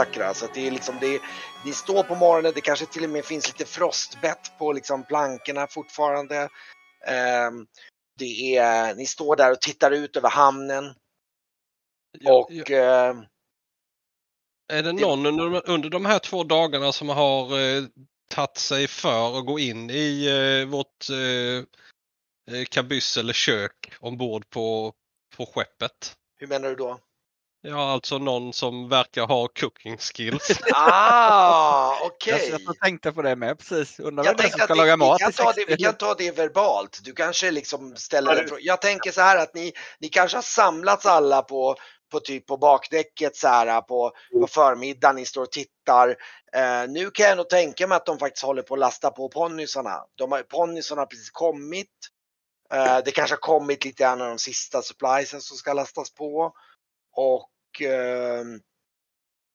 Sakra så det är liksom det, ni står på morgonen, det kanske till och med finns lite frostbett på liksom plankorna fortfarande. Ehm, det är, ni står där och tittar ut över hamnen. Ja, Och ja. ehm, Är det någon under, de- under de här två dagarna som har eh, tagit sig för att gå in i eh, vårt eh, eh, kabyss eller kök ombord på, på skeppet? hur menar du då? Ja, alltså någon som verkar ha cooking skills. Ah, Jag okej. satt och tänkte på det med precis. Undrar Jag vem som ska laga vi, mat kan ta det, vi 60. kan ta det verbalt. Du kanske liksom ställer Ja, frågan. Jag tänker så här att ni, ni kanske har samlats alla på, på typ på bakdäcket så här på, på förmiddagen. Ni står och tittar. Eh, nu kan jag nog tänka mig att de faktiskt håller på att lasta på ponnysarna. Ponnysarna har precis kommit. Eh, det kanske har kommit lite grann av de sista suppliesen som ska lastas på. Och de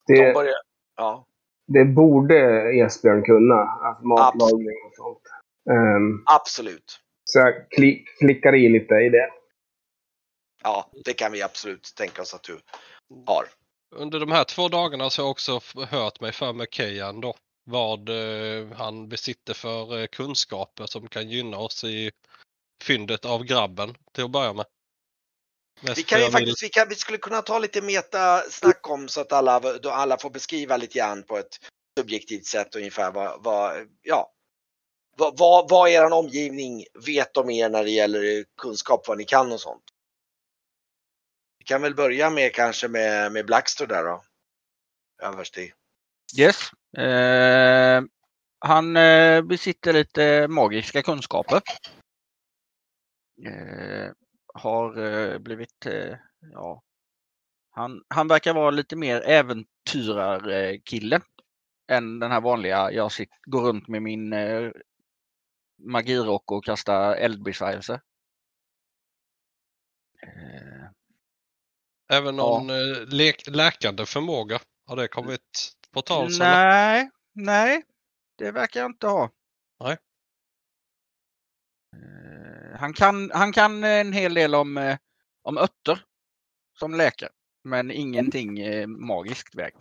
Det, börjar, ja, det borde Esbjörn kunna. Alltså matlagning och sånt. Ehm, absolut. så jag klick, klickar i lite i det. Ja, det kan vi absolut tänka oss att du har. Under de här två dagarna så har jag också hört mig för med Kejan då. Vad eh, han besitter för eh, kunskaper som kan gynna oss i fyndet av grabben till att börja med. Vi, kan ju faktiskt, vi, kan, vi skulle kunna ta lite metasnack om så att alla, då alla får beskriva lite grann på ett subjektivt sätt ungefär vad, vad, ja, vad, vad, vad er omgivning vet om er när det gäller kunskap, vad ni kan och sånt. Vi kan väl börja med kanske med, med Blackstone där då. Överstig. Yes. Eh, han eh, besitter lite magiska kunskaper. Eh, har eh, blivit, eh, ja, han, han verkar vara lite mer äventyrarkille än den här vanliga, jag sitt, går runt med min eh, magirock och kastar eldbesvärjelser. Eh, Även någon lek- läkande förmåga. Har det kommit på tal? eller? nej, nej, det verkar jag inte ha. Nej. Eh, Han kan, han kan en hel del om, eh, om örter som läkare, men ingenting eh, magiskt väg.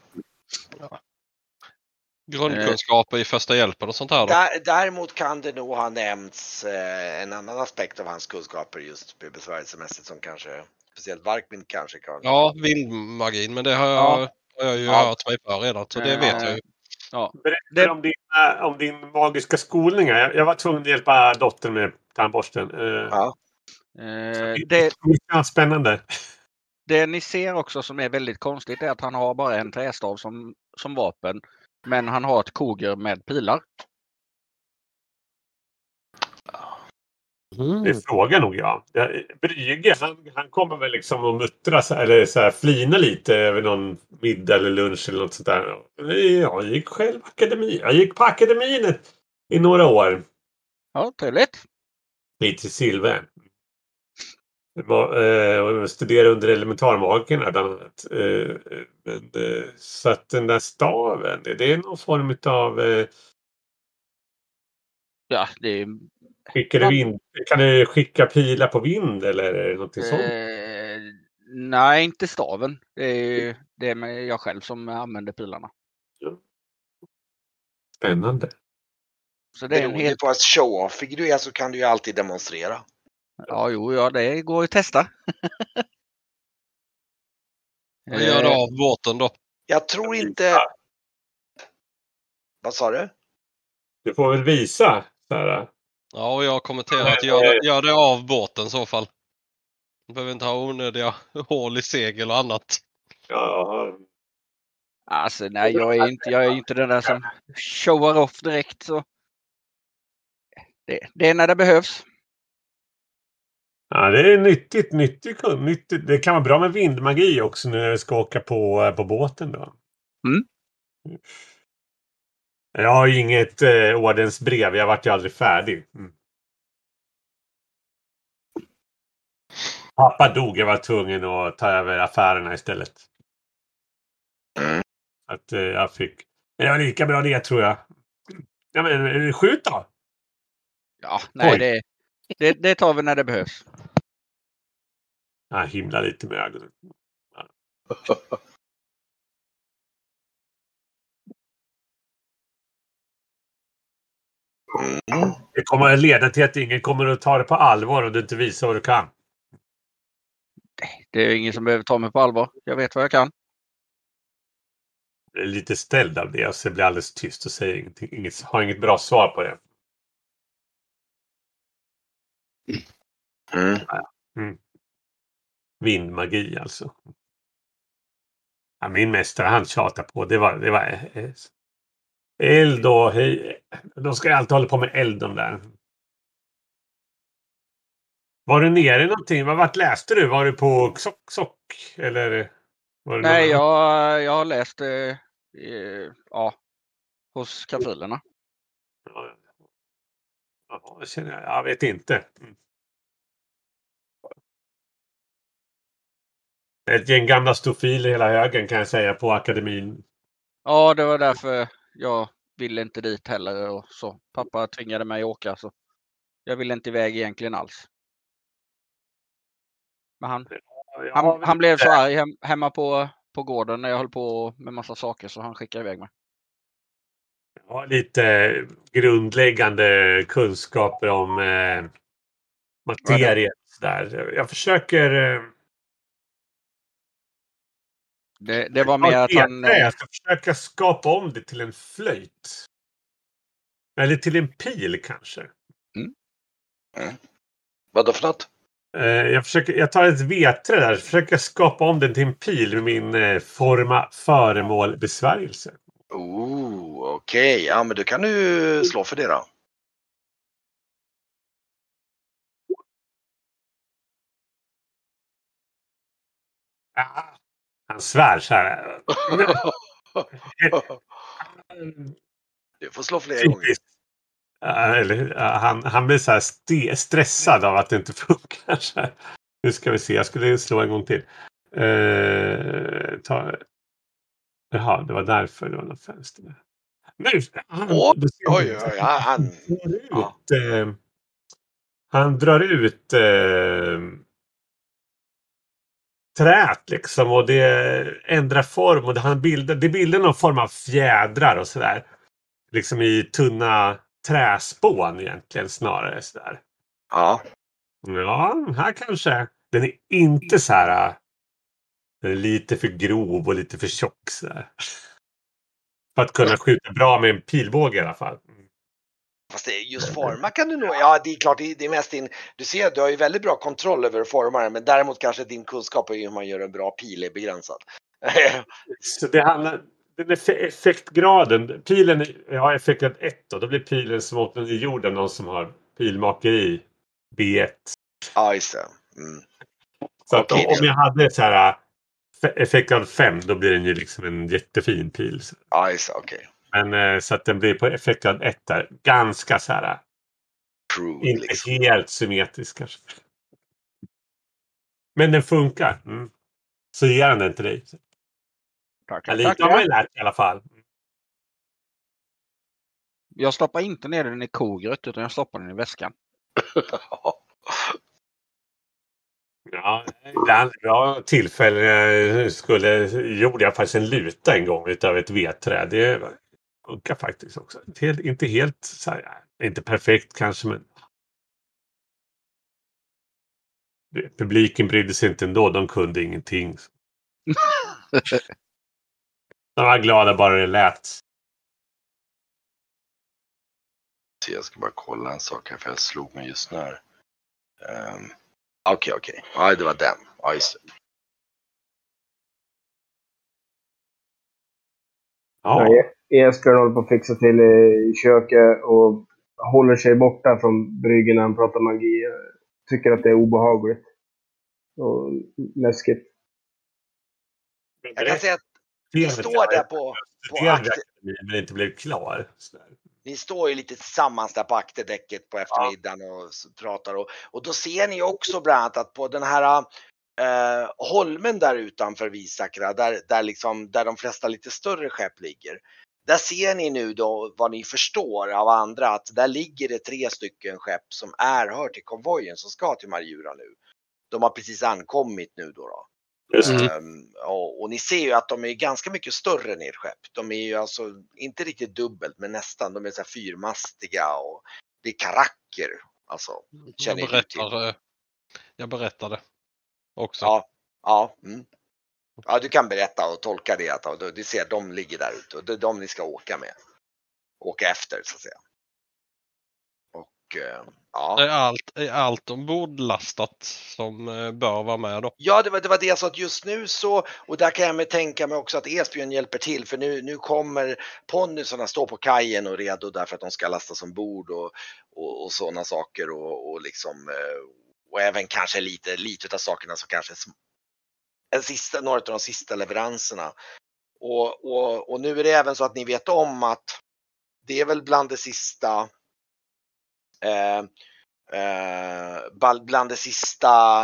Grundkunskaper i första hjälpen och sånt här då? Där, däremot kan det nog ha nämnts eh, en annan aspekt av hans kunskaper just besvärjelsemässigt som kanske speciellt Varkmin kanske kan. Ja, vindmagin, men det har jag, Ja. har jag ju Ja. hört mig för redan. Så det vet jag ju. Ja, Berätta Det- om, din, eh, om din magiska skolning. Jag, jag var tvungen att hjälpa dottern med tandborsten. Eh, Ja. eh, det, Ja, spännande. det ni ser också som är väldigt konstigt är att han har bara en trästav som, som vapen. Men han har ett koger med pilar. Det frågar nog jag. Ja, Brygge, han, han kommer väl liksom att muttra så- eller så här, flina lite över någon middag eller lunch eller något sånt där. Jag gick själv akademi. Jag gick på akademin i några år. Ja, trevligt. Till Silver. Var, eh, jag studerade under elementarmagikerna bland annat. Eh, men, eh, så att den där staven, det är någon form av eh, Ja, det är Skickar du vind, kan du skicka pilar på vind eller någonting sånt? Eh, nej, inte staven. Det är, det är jag själv som använder pilarna. Spännande. Så det är en helt... på att show-off du är så kan du ju alltid demonstrera. Ja, jo, ja, det går att testa. Vad gör du av båten då? Jag tror inte... Vad sa du? Du får väl visa. Så här, Ja, och jag har kommenterat gör, gör det av båten i så fall. Du behöver inte ha onödiga hål i segel och annat. ja, Alltså, nej, jag är inte, jag är inte den där som showar off direkt. Så. Det, det är när det behövs. ja, det är nyttigt, nyttigt, nyttigt. Det kan vara bra med vindmagi också när du ska åka på, på båten då. Mm. Jag har ju inget eh, ordensbrev. Jag vart ju aldrig färdig. Mm. Pappa dog. Jag var tvungen att ta över affärerna istället. Mm. Att eh, jag fick... Men det var lika bra det tror jag. Ja, men eh, skjut då! Ja, nej, det, det, det tar vi när det behövs. Jag himlar lite med ögonen. Mm. Det kommer att leda till att ingen kommer att ta det på allvar om du inte visar vad du kan. Det är ingen som behöver ta mig på allvar. Jag vet vad jag kan. Jag är lite ställd av det och så blir alldeles tyst och säger ingenting. Inget, har inget bra svar på det. Mm. Vindmagi alltså. Ja, min mästare han tjatade på. Det var, det var eh, eld och. De ska alltid hålla på med eld de där. Var du nere i någonting? Vad vart läste du? Var du på Sock Sock? Eller? Nej, jag, jag har läst eh, ja, hos kafilerna. Ja, ja, jag känner jag. Jag vet inte. Mm. Ett gäng gamla stofiler hela högen kan jag säga på akademin. Ja, det var därför jag ville inte dit heller. Och så. Pappa tvingade mig att åka. Så jag ville inte iväg egentligen alls. Men han, han, han blev så arg hem, hemma på, på gården när jag höll på med massa saker så han skickade iväg mig. Jag har lite grundläggande kunskaper om eh, materia. Där. Jag försöker... Det, det var Ja, mer att han... Jag ska försöka skapa om det till en flöjt. Eller till en pil kanske. Vadå för något? Eh, jag, försöker, jag tar ett vetre där. Försöker skapa om den till en pil med min eh, forma föremål besvärjelse. Oh, okej. Ja, men då kan du slå för det då. Ah, han svär så här. Du får slå flera gånger. Eller, han, han blir så här ste- stressad av att det inte funkar. Så. Nu ska vi se, jag skulle slå en gång till. Eh, ta... Jaha, det var därför det var något fönster där. Nu! Han, ser- oj, oj, ja, han- drar ut, ja. eh, han drar ut eh, trät liksom och det ändrar form och det, han bildar, det bildar någon form av fjädrar och sådär. Liksom i tunna träspån egentligen snarare sådär. Ja, Ja, här kanske. Den är inte så här. äh, Den är lite för grov och lite för tjock. Så här. För att kunna skjuta bra med en pilbåge i alla fall. Fast det är just forma kan du nog. Ja, det är klart, det är, det är mest din. Du ser, du har ju väldigt bra kontroll över formar, men däremot kanske din kunskap i hur man gör en bra pil är begränsad. Så det handlar... Den eff- effektgraden. Pilen har effektgrad 1 och då blir pilen som åt den i jorden. Någon som har pilmakeri. B1. ja, just det. Mm. Så att Okej, om jag hade så här äh, effektgrad 5 då blir den ju liksom en jättefin pil. Ja, just det. Okej. Men eh, så att den blir på effektgrad 1 där. Ganska så här. True. Inte Liksom. helt symmetrisk kanske. Men den funkar. Mm. Så ger han den till dig. Tackar, Ja, lite har man tackar. ju lärt i alla fall. Jag stoppar inte ner den i kogret utan jag stoppar den i väskan. Ja, ibland bra tillfälle jag skulle, gjorde jag faktiskt en luta en gång utav ett vedträ. Det funkar faktiskt också. Inte helt, inte helt så här, inte perfekt kanske men. Publiken brydde sig inte ändå. De kunde ingenting. De var glada bara det lät. Jag ska bara kolla en sak här för jag slog mig just nu här. Ehm, Okej, okej. Ja, det var den. Ja, just det. Ja. Esbjörn håller på att fixa till i köket och håller sig borta från bryggen när han pratar magi. Tycker att det är obehagligt. Och läskigt. Jag kan säga att ni står där på, på akter, men inte blev klar. Ni står ju lite tillsammans där på akterdäcket på eftermiddagen och pratar och, och då ser ni också bland annat att på den här eh, holmen där utanför Visakra, där, där, liksom, där de flesta lite större skepp ligger. Där ser ni nu då vad ni förstår av andra att där ligger det tre stycken skepp som är, hör till konvojen som ska till Marjura nu. De har precis ankommit nu då. då. Mm. Ehm, och, och ni ser ju att de är ganska mycket större än ert skepp. De är ju alltså inte riktigt dubbelt men nästan. De är så här fyrmastiga och det är karacker. Alltså, Jag känner ju du till. berättar, eh, jag berättade också. Ja, ja. Mm. Ja, du kan berätta och tolka det. Att ja, du ser att de ligger där ute och det är de ni ska åka med. Åka efter så att säga. Och eh, ja. Är allt, är allt ombordlastat som eh, bör vara med då? Ja, det var, det var det sa att just nu så, och där kan jag tänka mig också att Esbjörn hjälper till för nu, nu kommer ponnysarna stå på kajen och redo därför att de ska lastas ombord och, och, och sådana saker och, och liksom eh, och även kanske lite, lite av sakerna som kanske en sista, några av de sista leveranserna. Och, och, och nu är det även så att ni vet om att det är väl bland det sista eh, eh, bland det sista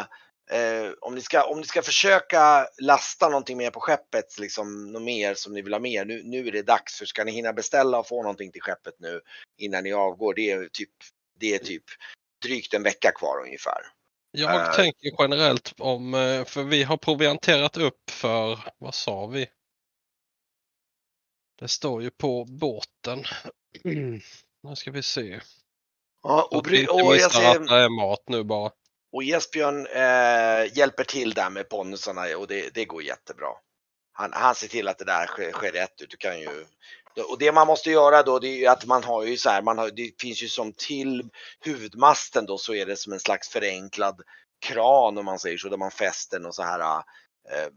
eh, om, ni ska, om ni ska försöka lasta någonting mer på skeppet, liksom något mer som ni vill ha med. Nu, nu är det dags för ska ni hinna beställa och få någonting till skeppet nu innan ni avgår. Det är typ, det är typ drygt en vecka kvar ungefär. Jag Eh. tänker generellt om, eh, för vi har provianterat upp för, vad sa vi? Det står ju på båten. Nu ska vi se. Ja, och, bry, och, jag ser, att det är mat nu bara. och Esbjörn eh, hjälper till där med ponnysarna och det, det går jättebra. Han, han ser till att det där sker, sker rätt ut. Du kan ju, och det man måste göra då det är att man har ju så här, man har, det finns ju som till huvudmasten då så är det som en slags förenklad kran om man säger så där man fäster och så här eh,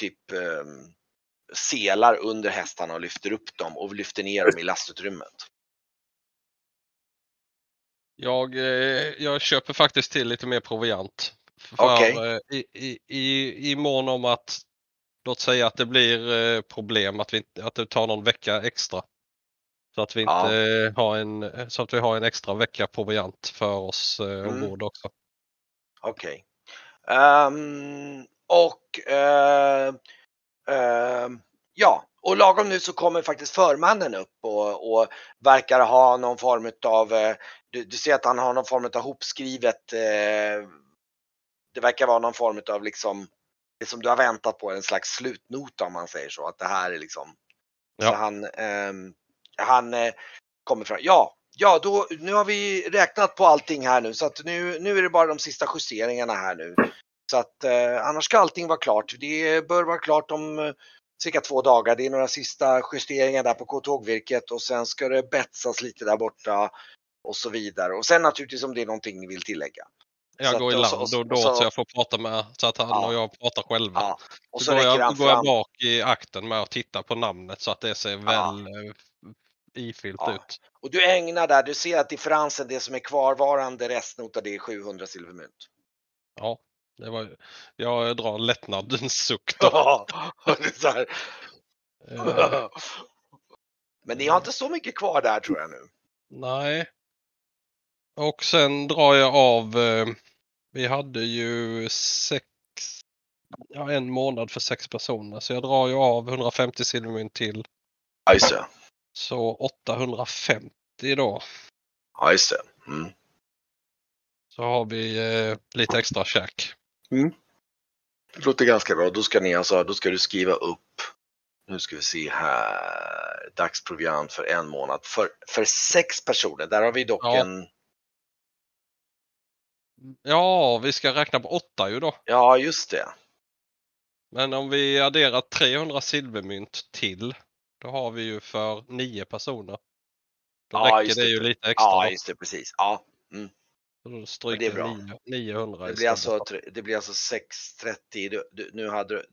typ eh, selar under hästarna och lyfter upp dem och lyfter ner dem i lastutrymmet. Jag, eh, jag köper faktiskt till lite mer proviant. För Okej. eh, i, i, i, i mån om att, låt säga att det blir eh, problem att, vi, att det tar någon vecka extra. Så att vi inte Ja. eh, har en, så att vi har en extra vecka proviant för oss eh, Mm. ombord också. Okej. Ehm, och ehm, ehm, ja, och lagom nu så kommer faktiskt förmannen upp och, och verkar ha någon form av, eh, du, du ser att han har någon form av hopskrivet, eh, det verkar vara någon form av liksom, det som du har väntat på, en slags slutnota om man säger så, att det här är liksom, så Ja. han, ehm, han eh, kommer fram, ja, ja då, nu har vi räknat på allting här nu så att nu, nu är det bara de sista justeringarna här nu. Så att eh, annars ska allting vara klart. Det bör vara klart om eh, cirka två dagar. Det är några sista justeringar där på tågvirket och sen ska det betsas lite där borta och så vidare. Och sen naturligtvis om det är någonting ni vill tillägga. Så Jag att- går i så- land och så- och då så- så jag får prata med, så att han Ja. och jag pratar själva. Ja. Och så så går jag, då går jag fram. bak i akten med att titta på namnet så att det ser väl eh, ifyllt Ja. ut. Och du ägnar där, du ser att differensen, det som är kvarvarande restnota, det är 700 silvermynt. Ja, det var, jag drar en lättnadens suck då. Så. Eh, Men ni har inte så mycket kvar där tror jag nu. nej. Och sen drar jag av, eh, vi hade ju sex, ja en månad för sex personer. Så jag drar ju av 150 silvermynt till. Ja, just det. Så 850 då. Ja, just det. Mm. Så har vi eh, lite extra käk. Det låter ganska bra. Då ska ni alltså, då ska du skriva upp, nu ska vi se här, dagsproviant för en månad. För, för sex personer, där har vi dock Ja. en, Ja, vi ska räkna på åtta ju då. ja just det. Men om vi adderar 300 silvermynt till, då har vi ju för nio personer. Då Ja, räcker det det. ju lite extra. Ja, just det, precis. Ja. Så då Men det är stryker bra. vi 900 Det blir alltså, det blir alltså 630. Du, du, nu hade du,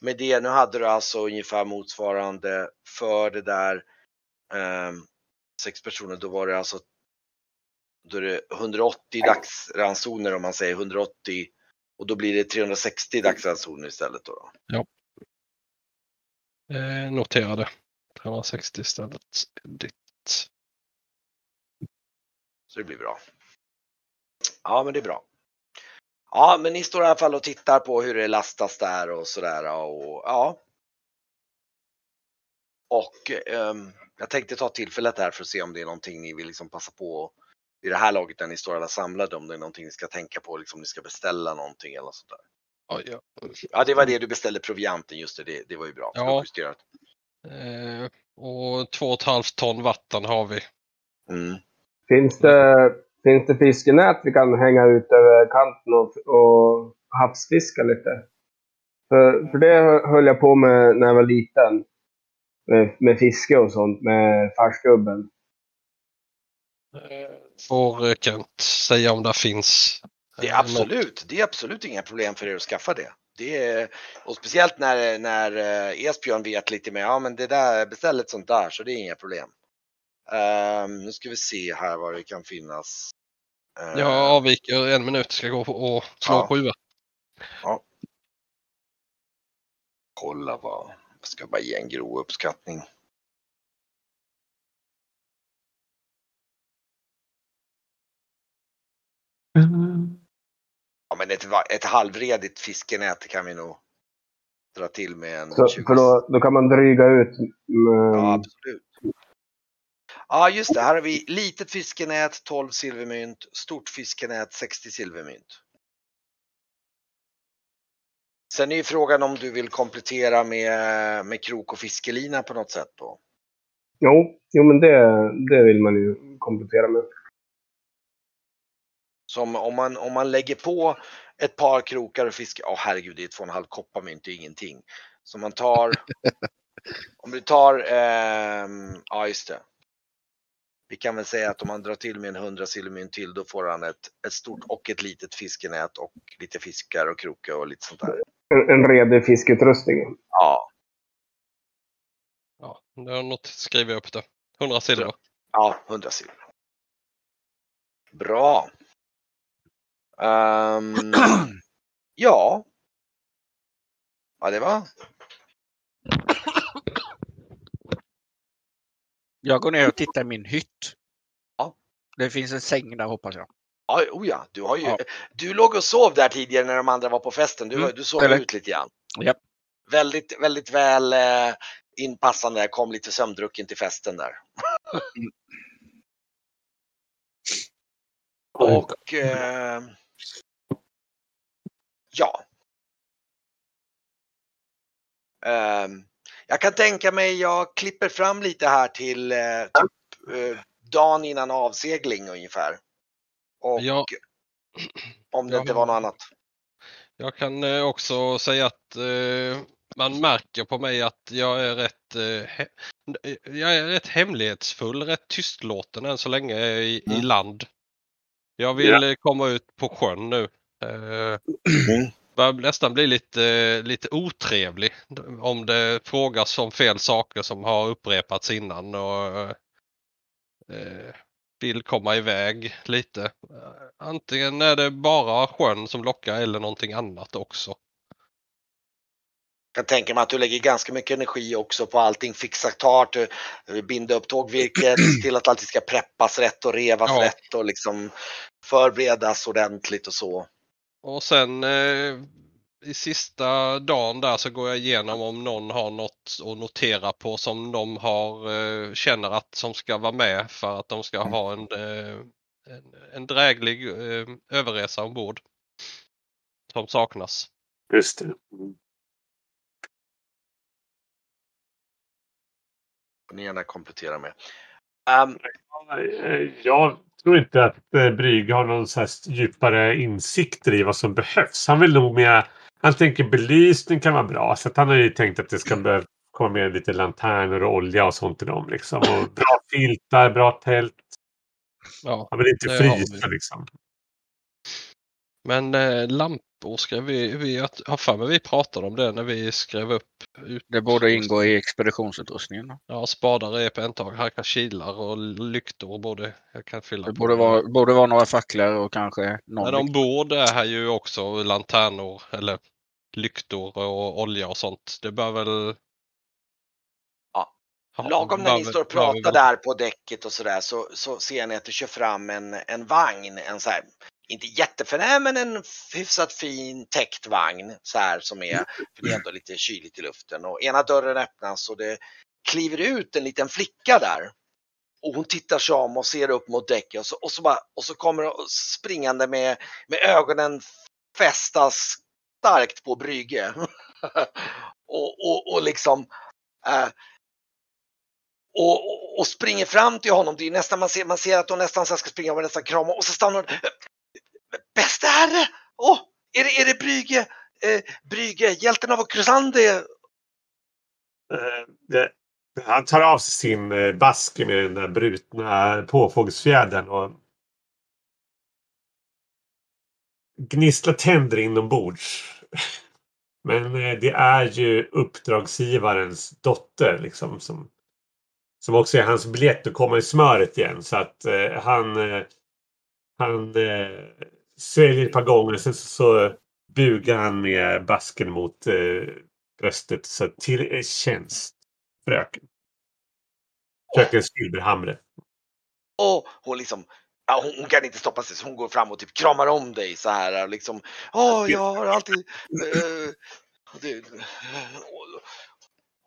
med det, nu hade du alltså ungefär motsvarande för det där ehm, sex personer, då var det alltså då är det 180 dagsransoner om man säger 180 och då blir det 360 dagsransoner istället då. då. Eh, noterade. 360 istället. Edit. Så det blir bra. Ja, men det är bra. Ja, men ni står i alla fall och tittar på hur det lastas där och sådär och ja. Och ehm, jag tänkte ta tillfället här för att se om det är någonting ni vill liksom passa på i det här laget när ni står alla samlade, om det är någonting ni ska tänka på, liksom ni ska beställa någonting eller sånt där. Ja, ja. Ja, det var det du beställde provianten, just det. Det, det var ju bra. Ja. Eh, och två och ett halvt ton vatten har vi. Mm. Finns det, finns det fiskenät vi kan hänga ut över kanten och, och havsfiska lite? För, för det höll jag på med när jag var liten. Med, med fiske och sånt med farsgubben. Får eh, Kent säga om det finns. Det är eh, absolut, det är absolut inga problem för er att skaffa det. det är, och speciellt när, när eh, Esbjörn vet lite mer, ja men det där, beställ ett sånt där så det är inga problem. Ehm, nu ska vi se här vad det kan finnas. Ehm, Jag avviker en minut, ska gå och slå Ja. sjua. Kolla vad, jag ska bara ge en grov uppskattning. Ja men ett, ett halvredigt fiskenät kan vi nog dra till med en Så, 20. för då, då kan man dryga ut. mm, Ja, absolut. Ja, just det. Här har vi litet fiskenät 12 silvermynt, stort fiskenät 60 silvermynt. Sen är ju frågan om du vill komplettera med, med krok och fiskelina på något sätt då. Jo, jo, men det, det vill man ju komplettera med. Som om man, om man lägger på ett par krokar och fiske, ja herregud det är två och en halv kopparmynt, det är ingenting. Så man tar, om du tar, ehm, ja just det. Vi kan väl säga att om man drar till med en 100 silvermynt till då får han ett, ett stort och ett litet fiskenät och lite fiskar och krokar och lite sånt där. En, en redig fiskeutrustning. Ja, Ja, något skriver jag upp det. 100 silver. ja 100 silver. Bra. Ehm, ja. Ja det var Jag går ner och tittar i min hytt. Ja. Det finns en säng där hoppas jag. Ja, oh ja, du har ju, Ja. du låg och sov där tidigare när de andra var på festen. Du, Mm, du sov eller? ut lite grann. Japp. Väldigt, väldigt väl eh, inpassande. Jag kom lite sömndrucken till festen där. Och eh, ja. Ehm, jag kan tänka mig, jag klipper fram lite här till eh, typ, eh, dagen innan avsegling ungefär. Och Ja. om det Ja, inte var något annat. Jag kan eh, också säga att man märker på mig att jag är rätt, jag är rätt hemlighetsfull, rätt tystlåten än så länge i, i Mm. land. Jag vill eh, komma ut på sjön nu. Eh, Mm. börjar nästan bli lite, lite otrevlig om det frågas om fel saker som har upprepats innan och eh, vill komma iväg lite. Antingen är det bara sjön som lockar eller någonting annat också. Jag kan tänka mig att du lägger ganska mycket energi också på allting fixa klart, binda upp tågvirket, se till att allting ska preppas rätt och revas Ja. rätt och liksom förberedas ordentligt och så. Och sen eh, i sista dagen där så går jag igenom om någon har något att notera på som de har, eh, känner att som ska vara med för att de ska ha en, eh, en, en dräglig eh, överresa ombord. Som saknas. Just det. Mm. ni gärna komplettera med. Eh, Jag tror inte att eh, Brygge har någon så här djupare insikter i vad som behövs. Han vill nog mer... Han tänker belysning kan vara bra. Så att han har ju tänkt att det ska behöva komma med lite lanterner och olja och sånt till dem. Liksom. Och bra filtar, bra tält. Ja. Han vill inte frysa liksom. Men eh, lampor ska vi, vi har för mig vi pratade om det när vi skrev upp. Ut, Det borde ingå i expeditionsutrustningen. Ja, spadar är på en tag. Här kan kilar och lyktor borde jag kan fylla Det på. borde vara, borde vara några facklor och kanske Men någon. ombord är här ju också lanternor eller lyktor och olja och sånt. Det bör väl... Ja. Lagom när ni står och pratar där på däcket och sådär så, så ser ni att det kör fram en, en vagn, en så här, inte jätteförnäm men en hyfsat fin täckt vagn så här som är, för det är ändå lite kyligt i luften och ena dörren öppnas och det kliver ut en liten flicka där. Och hon tittar sig om och ser upp mot däcket och så, och så, bara, och så kommer hon springande med, med ögonen fästa starkt på Brygge. och, och, och liksom eh, och, och springer fram till honom. Det är nästan, man, ser, man ser att hon nästan ska springa och nästan krama och så stannar hon. Bäste herre! Åh, oh, är, det, är det Brygge? Eh, Brygge, hjälten av Krusande? Eh, eh, han tar av sig sin eh, baske med den där brutna påfågelsfjädern och gnisslar tänder inombords. Men eh, det är ju uppdragsgivarens dotter liksom som, som också är hans biljett att komma i smöret igen. Så att eh, han, eh, han eh, sväljer ett par gånger. Sen så, så bugar han med basken mot eh, bröstet. Så till tjänst fröken. Fröken Silverhamre. Och hon liksom Ja, hon, hon, kan inte stoppa sig så hon går fram och typ kramar om dig så här liksom. Åh, jag har alltid... Uh, det, och,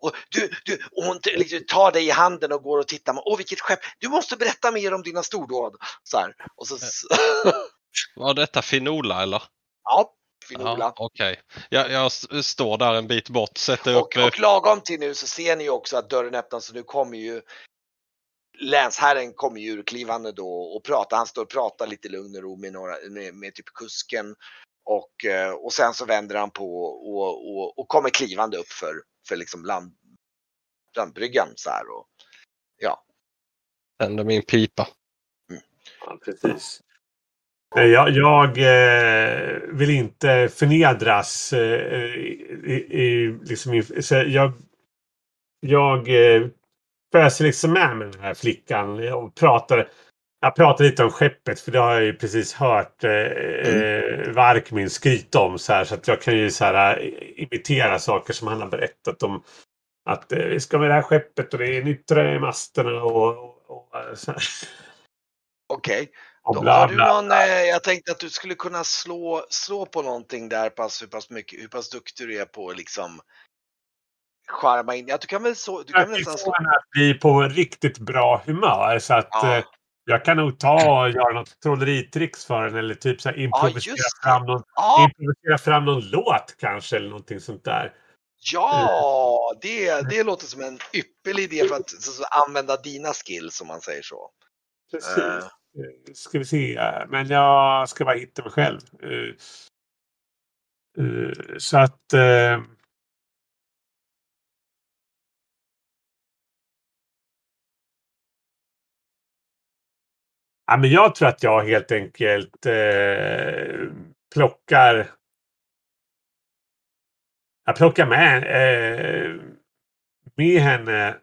och, du, du, och hon liksom tar dig i handen och går och tittar. Åh, vilket skepp! Du måste berätta mer om dina stordåd. Så här. Och så... Var detta Finola eller? Ja, Finola. Ja, Okej. Okay. Jag, jag, står där en bit bort, sätter och, upp... Och lagom till nu så ser ni också att dörren öppnas så nu kommer ju länsherren kommer ju urklivande då och pratar. Han står och pratar lite lugn och ro med, några, med, med typ kusken. Och, eh, och sen så vänder han på och, och, och kommer klivande upp för, för liksom land, landbryggan så här. Och, ja. Tänder min pipa. Mm. Ja, precis. Jag, jag eh, vill inte förnedras. Eh, i, i, liksom, så jag jag eh, föser liksom med med den här flickan och pratar. Jag pratar lite om skeppet för det har jag ju precis hört eh, mm. Eh, Varkmin skryta om så här så att jag kan ju så här eh, imitera saker som han har berättat om. Att eh, vi ska med det här skeppet och det är nytt trä i masterna och, och, och så Okej. Okay. Då bla, har du någon, eh, jag tänkte att du skulle kunna slå, slå på någonting där pass, hur pass mycket, hur pass duktig du är på liksom charma in. Ja, du kan väl så. Du kan väl nästan slå. att bli på riktigt bra humör så att ja. eh, jag kan nog ta och göra något trolleritricks för den eller typ så här improvisera, ja, fram någon, ja. improvisera fram någon låt kanske eller någonting sånt där. Ja, det, det låter som en ypperlig idé för att så, så, använda dina skills om man säger så. Precis. Uh. Eh, ska vi se, men jag ska bara hitta mig själv. Eh, eh, så att Ja, men jag tror att jag helt enkelt eh, plockar. Jag plockar med, eh, med henne.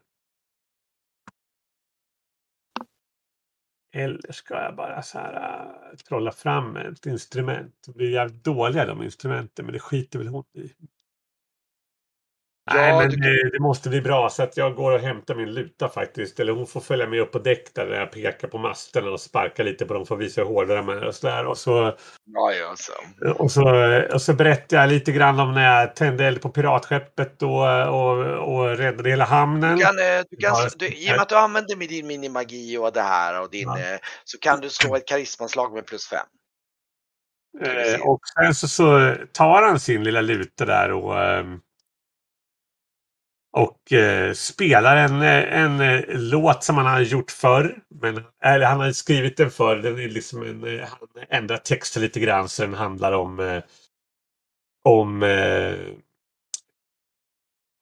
Eller ska jag bara så här äh, trolla fram ett instrument? Vi är jävligt dåliga de instrumenten men det skiter väl hon i. Nej, men det, det, måste bli bra så att jag går och hämtar min luta faktiskt. Eller hon får följa med upp på däck där jag pekar på masterna och sparkar lite på dem för att visa hur hårda de är och sådär. Och så, ja, ja, så. Och, så, och så berättar jag lite grann om när jag tände eld på piratskeppet och, och, och räddade hela hamnen. Du kan, eh, du kan, du, I och med att du använder med din minimagi och det här och din, ja. Eh, så kan du slå ett karismaslag med plus fem. Eh, och sen så, så tar han sin lilla luta där och ehm, och eh, spelar en, en, en låt som han har gjort förr. Men, eller han har skrivit den förr. Den är liksom en, eh, han ändrar texten lite grann så den handlar om eh, om eh,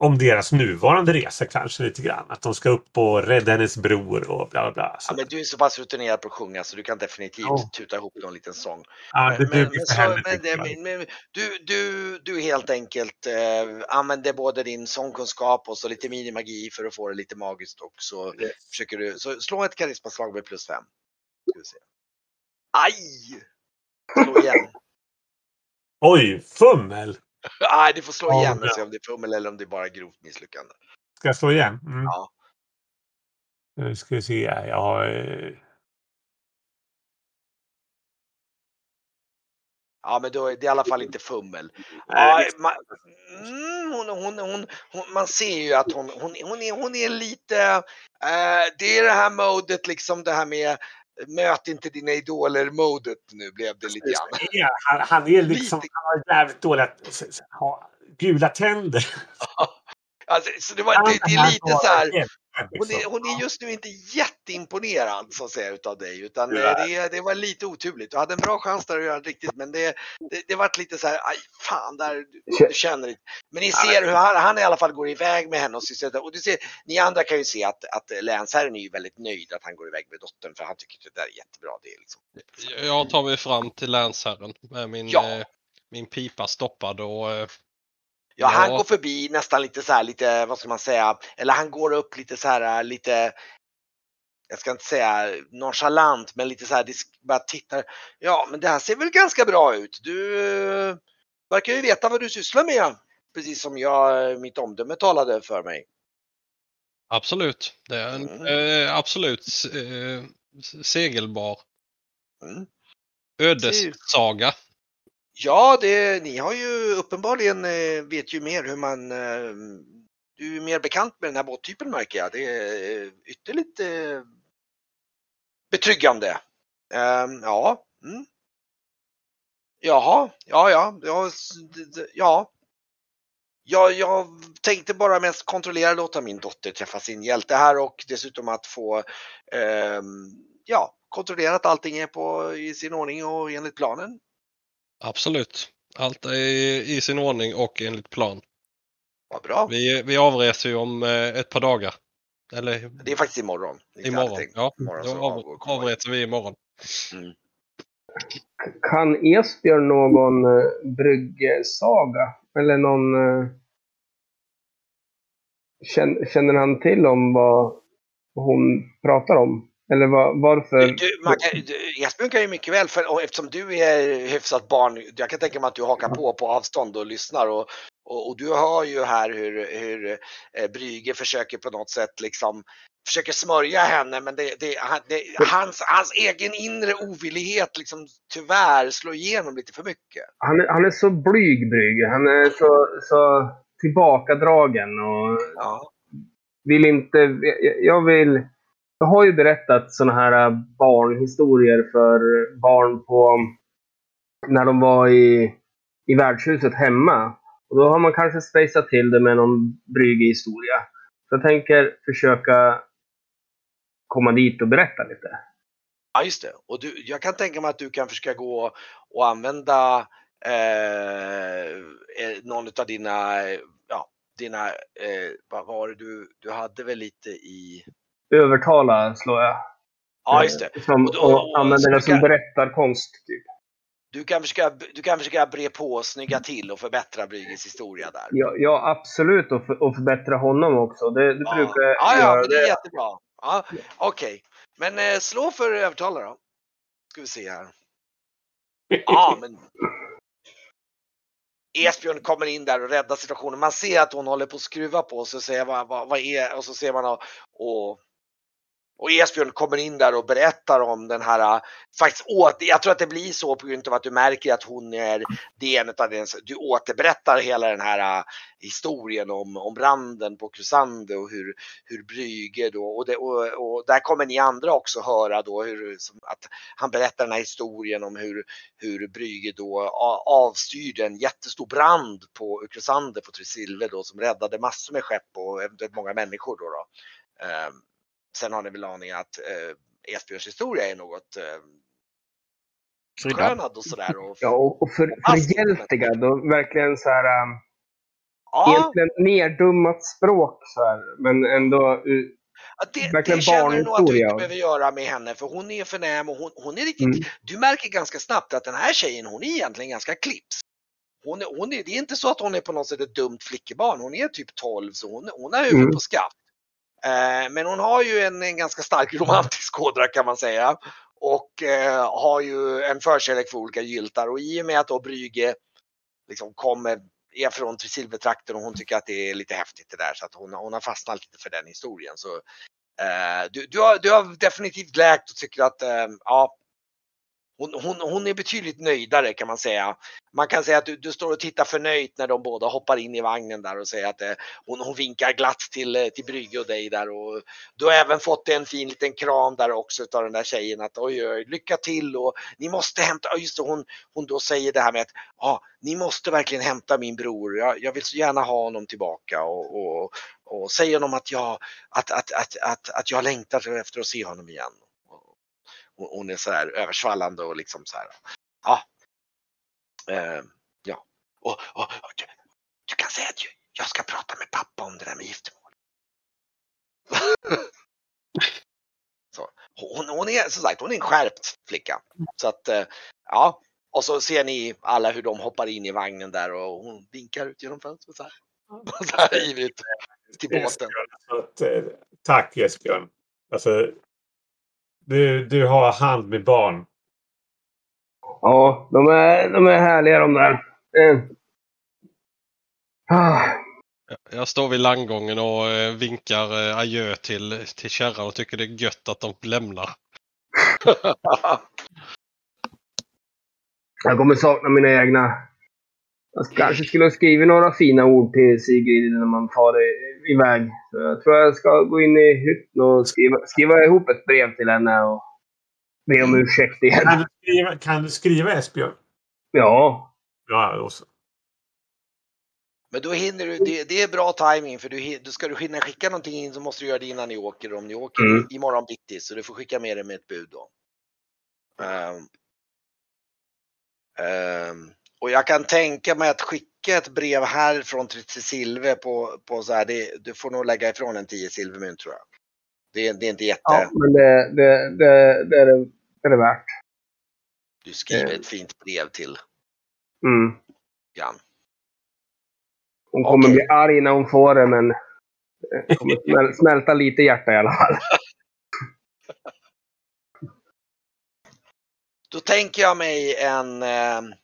om deras nuvarande resa kanske lite grann. Att de ska upp och rädda hennes bror och bla bla bla. Ja, men du är så pass rutinerad på att sjunga så du kan definitivt ja. tuta ihop någon liten sång. Ja, det men, men, så, men, men, du, du, du helt enkelt eh, använder både din sångkunskap och så lite minimagi för att få det lite magiskt och så yes. försöker du, så slå ett karismaslag med plus fem. Aj! Slå igen. Oj, fummel! Nej, du får slå igen och se om det är fummel eller om det är bara grovt misslyckande. Ska jag slå igen? Mm. Ja. Nu ska vi se. Jag har... Eh, ja, men då är det i alla fall inte fummel. Ja, man, mm, hon, hon, hon, man ser ju att hon, hon, hon, är, hon är lite... Uh, det är det här modet, liksom det här med möt inte dina idoler-modet nu blev det lite grann. Ja, han, han är liksom, han har jävligt dåliga, ha, gula tänder. Alltså, så det, var, det, det är lite så här. Hon Liksom. är, hon är just nu inte jätteimponerad så att säga utav dig utan Nej. det, det, var lite oturligt. Du hade en bra chans där att göra det riktigt men det, det, det vart lite så här, aj fan där, du, du känner inte. Men ni ser hur han, han i alla fall går iväg med henne och sysselsätter och du ser, ni andra kan ju se att, att länsherren är ju väldigt nöjd att han går iväg med dottern för han tycker att det där är jättebra. Det är liksom. Jag tar mig fram till länsherren med min, Ja. eh, min pipa stoppad och eh, Ja, han går förbi nästan lite så här, lite, vad ska man säga, eller han går upp lite så här, lite, jag ska inte säga nonchalant, men lite så här, bara tittar. Ja, men det här ser väl ganska bra ut. Du eh, verkar ju veta vad du sysslar med, precis som jag, mitt omdöme talade för mig. absolut. Det är en Mm. eh, absolut eh, segelbar Mm. ödessaga. Ja, det, ni har ju uppenbarligen eh, vet ju mer hur man eh, du är mer bekant med den här båttypen märker jag. Det är ytterligt eh, betryggande. Ehm, ja. Mm. Jaha, ja, ja, ja, ja. Ja, jag tänkte bara mest kontrollera låta min dotter träffa sin hjälte här och dessutom att få eh, ja, kontrollera att allting är på, i sin ordning och enligt planen. Absolut. Allt är i sin ordning och enligt plan. Vad bra. Vi, vi avreser ju om eh, ett par dagar. Eller Det är faktiskt imorgon. Inte imorgon. Ja, Imorgon då av, avreser vi imorgon. Kan Esbjörn någon uh, bryggesaga? Eller någon... Känner, känner han till om vad hon pratar om? Eller vad, varför? Du, man kan, du, Esbjörn kan ju mycket väl, för, och eftersom du är hyfsat barn, jag kan tänka mig att du hakar på på avstånd och lyssnar och, och, och du hör ju här hur, hur eh, Brügge försöker på något sätt liksom försöker smörja henne men det, det, det, hans, hans egen inre ovillighet liksom tyvärr slår igenom lite för mycket. Han, är, han är så blyg, Brygge. Han är så, så tillbakadragen och Ja. vill inte... Jag, jag vill... Jag har ju berättat sådana här äh, barnhistorier för barn på... När de var i, i värdshuset hemma. Och då har man kanske spejsat till det med någon bryg historia. Så jag tänker försöka komma dit och berätta lite. Ja, just det. Och du, jag kan tänka mig att du kan försöka gå och använda eh, eh någon av dina, ja, dina, eh, vad var det du, du hade väl lite i, Övertala slår jag. ja just det. Som, Och då- och använder du som berättarkonst. Typ. Du kan försöka, du kan försöka bre på, snygga till och förbättra Brygges historia där. Ja, ja absolut. Och, för, och förbättra honom också. Det, det Ja, brukar jag ja, ja göra. det är jättebra. Ja, Okej, men eh, slå för övertalare då. Ska vi se här. Ja, men Esbjörn kommer in där och räddar situationen. Man ser att hon håller på att skruva på sig och säger vad, vad, vad är och så ser man och, och och Esbjörn kommer in där och berättar om den här, äh, faktiskt åter, jag tror att det blir så på grund av att du märker att hon är, det är en utav den, du återberättar hela den här äh, historien om, om branden på Krusande och hur, hur Brüge då, och, det, och, och där kommer ni andra också höra då hur, som, att han berättar den här historien om hur, hur Brüge då avstyrde en jättestor brand på Krusande på Tresilve då som räddade massor med skepp och eventuellt många människor då. då. Ehm, Sen har ni väl aning att eh, Esbjörns historia är något eh, skönad och sådär. Och, Ja, och, och för, förhjältigad och verkligen så här... Um, ja, Egentligen neddummat språk så här. Men ändå... Uh, det, verkligen det känner du nog att du inte behöver göra med henne för hon är förnäm och hon, hon är riktigt, Mm. du märker ganska snabbt att den här tjejen hon är egentligen ganska clips. Hon är, hon är, det är inte så att hon är på något sätt ett dumt flickebarn, hon är typ 12 så hon, hon har huvudet Mm. på skaft. Eh, men hon har ju en, en ganska stark romantisk ådra kan man säga. Och eh, har ju en förkärlek för olika gyltar och i och med att då Brügge liksom kommer, är från Silvertrakten och hon tycker att det är lite häftigt det där så att hon, hon har fastnat lite för den historien. Så, eh, du, du, har, du har definitivt läkt och tycker att eh, ja, hon, hon, hon är betydligt nöjdare kan man säga. Man kan säga att du, du står och tittar förnöjt när de båda hoppar in i vagnen där och säger att eh, hon, hon vinkar glatt till, eh, till Brygge och dig där. Och du har även fått en fin liten kram där också av den där tjejen att oj, oj lycka till och ni måste hämta, just det, hon, hon då säger det här med att ja, ni måste verkligen hämta min bror, jag, jag vill så gärna ha honom tillbaka och, och, och säger honom att jag, att, att, att, att, att jag längtar efter att se honom igen hon är så här översvallande och liksom så här. Ja. Eh, ja. Och, och, och du, du, kan säga att jag ska prata med pappa om det där med giftermål. så. Hon, hon är som sagt, hon är en skärpt flicka. Så att eh, ja. Och så ser ni alla hur de hoppar in i vagnen där och hon vinkar ut genom fönstret så här. Så här ivrigt till båten. Eh, tack Esbjörn. Alltså, du, du har hand med barn. Ja, de är, de är härliga de där. Eh. Ah. Jag står vid landgången och eh, vinkar eh, adjö till, till kärran och tycker det är gött att de lämnar. jag kommer sakna mina egna. Jag kanske skulle ha skrivit några fina ord till Sigrid när man far iväg. Så jag tror jag ska gå in i hytten och skriva, skriva ihop ett brev till henne och be om ursäkt igen. Kan du skriva, kan du skriva Esbjörn? Ja. Ja, också. Men då hinner du, det, det är bra timing för du, du ska du hinna skicka någonting in så måste du göra det innan ni åker om ni åker mm. imorgon bitti så du får skicka med det med ett bud då. Um, um, och jag kan tänka mig att skicka ett brev härifrån till Silve på, på så här, det, du får nog lägga ifrån en 10 silvermynt tror jag. Det, det, är inte jätte... Ja, men det, det, det, det, är, det, det är det värt. Du skriver ett fint brev till mm. Jan. Hon kommer okay. bli arg när hon får det, men det kommer smälta lite hjärta i alla fall. Då tänker jag mig en eh,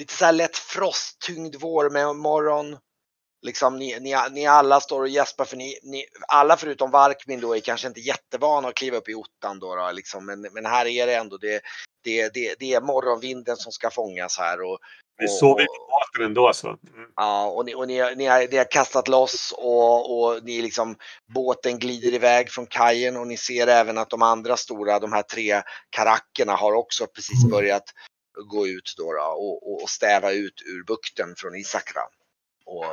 lite så här lätt frosttyngd vårmorgon. Liksom ni, ni, ni alla står och gäspar för ni, ni, alla förutom Varkmin då är kanske inte jättevana att kliva upp i ottan då, då liksom. men, men här är det ändå det, det, det, det är morgonvinden som ska fångas här och, vi sover på båten ändå så. Mm. Ja, och, ni, och ni, ni, har, ni har kastat loss och, och ni liksom, båten glider iväg från kajen och ni ser även att de andra stora, de här tre karackerna har också precis mm. börjat gå ut då, då och, och, stäva ut ur bukten från Isakra. Och,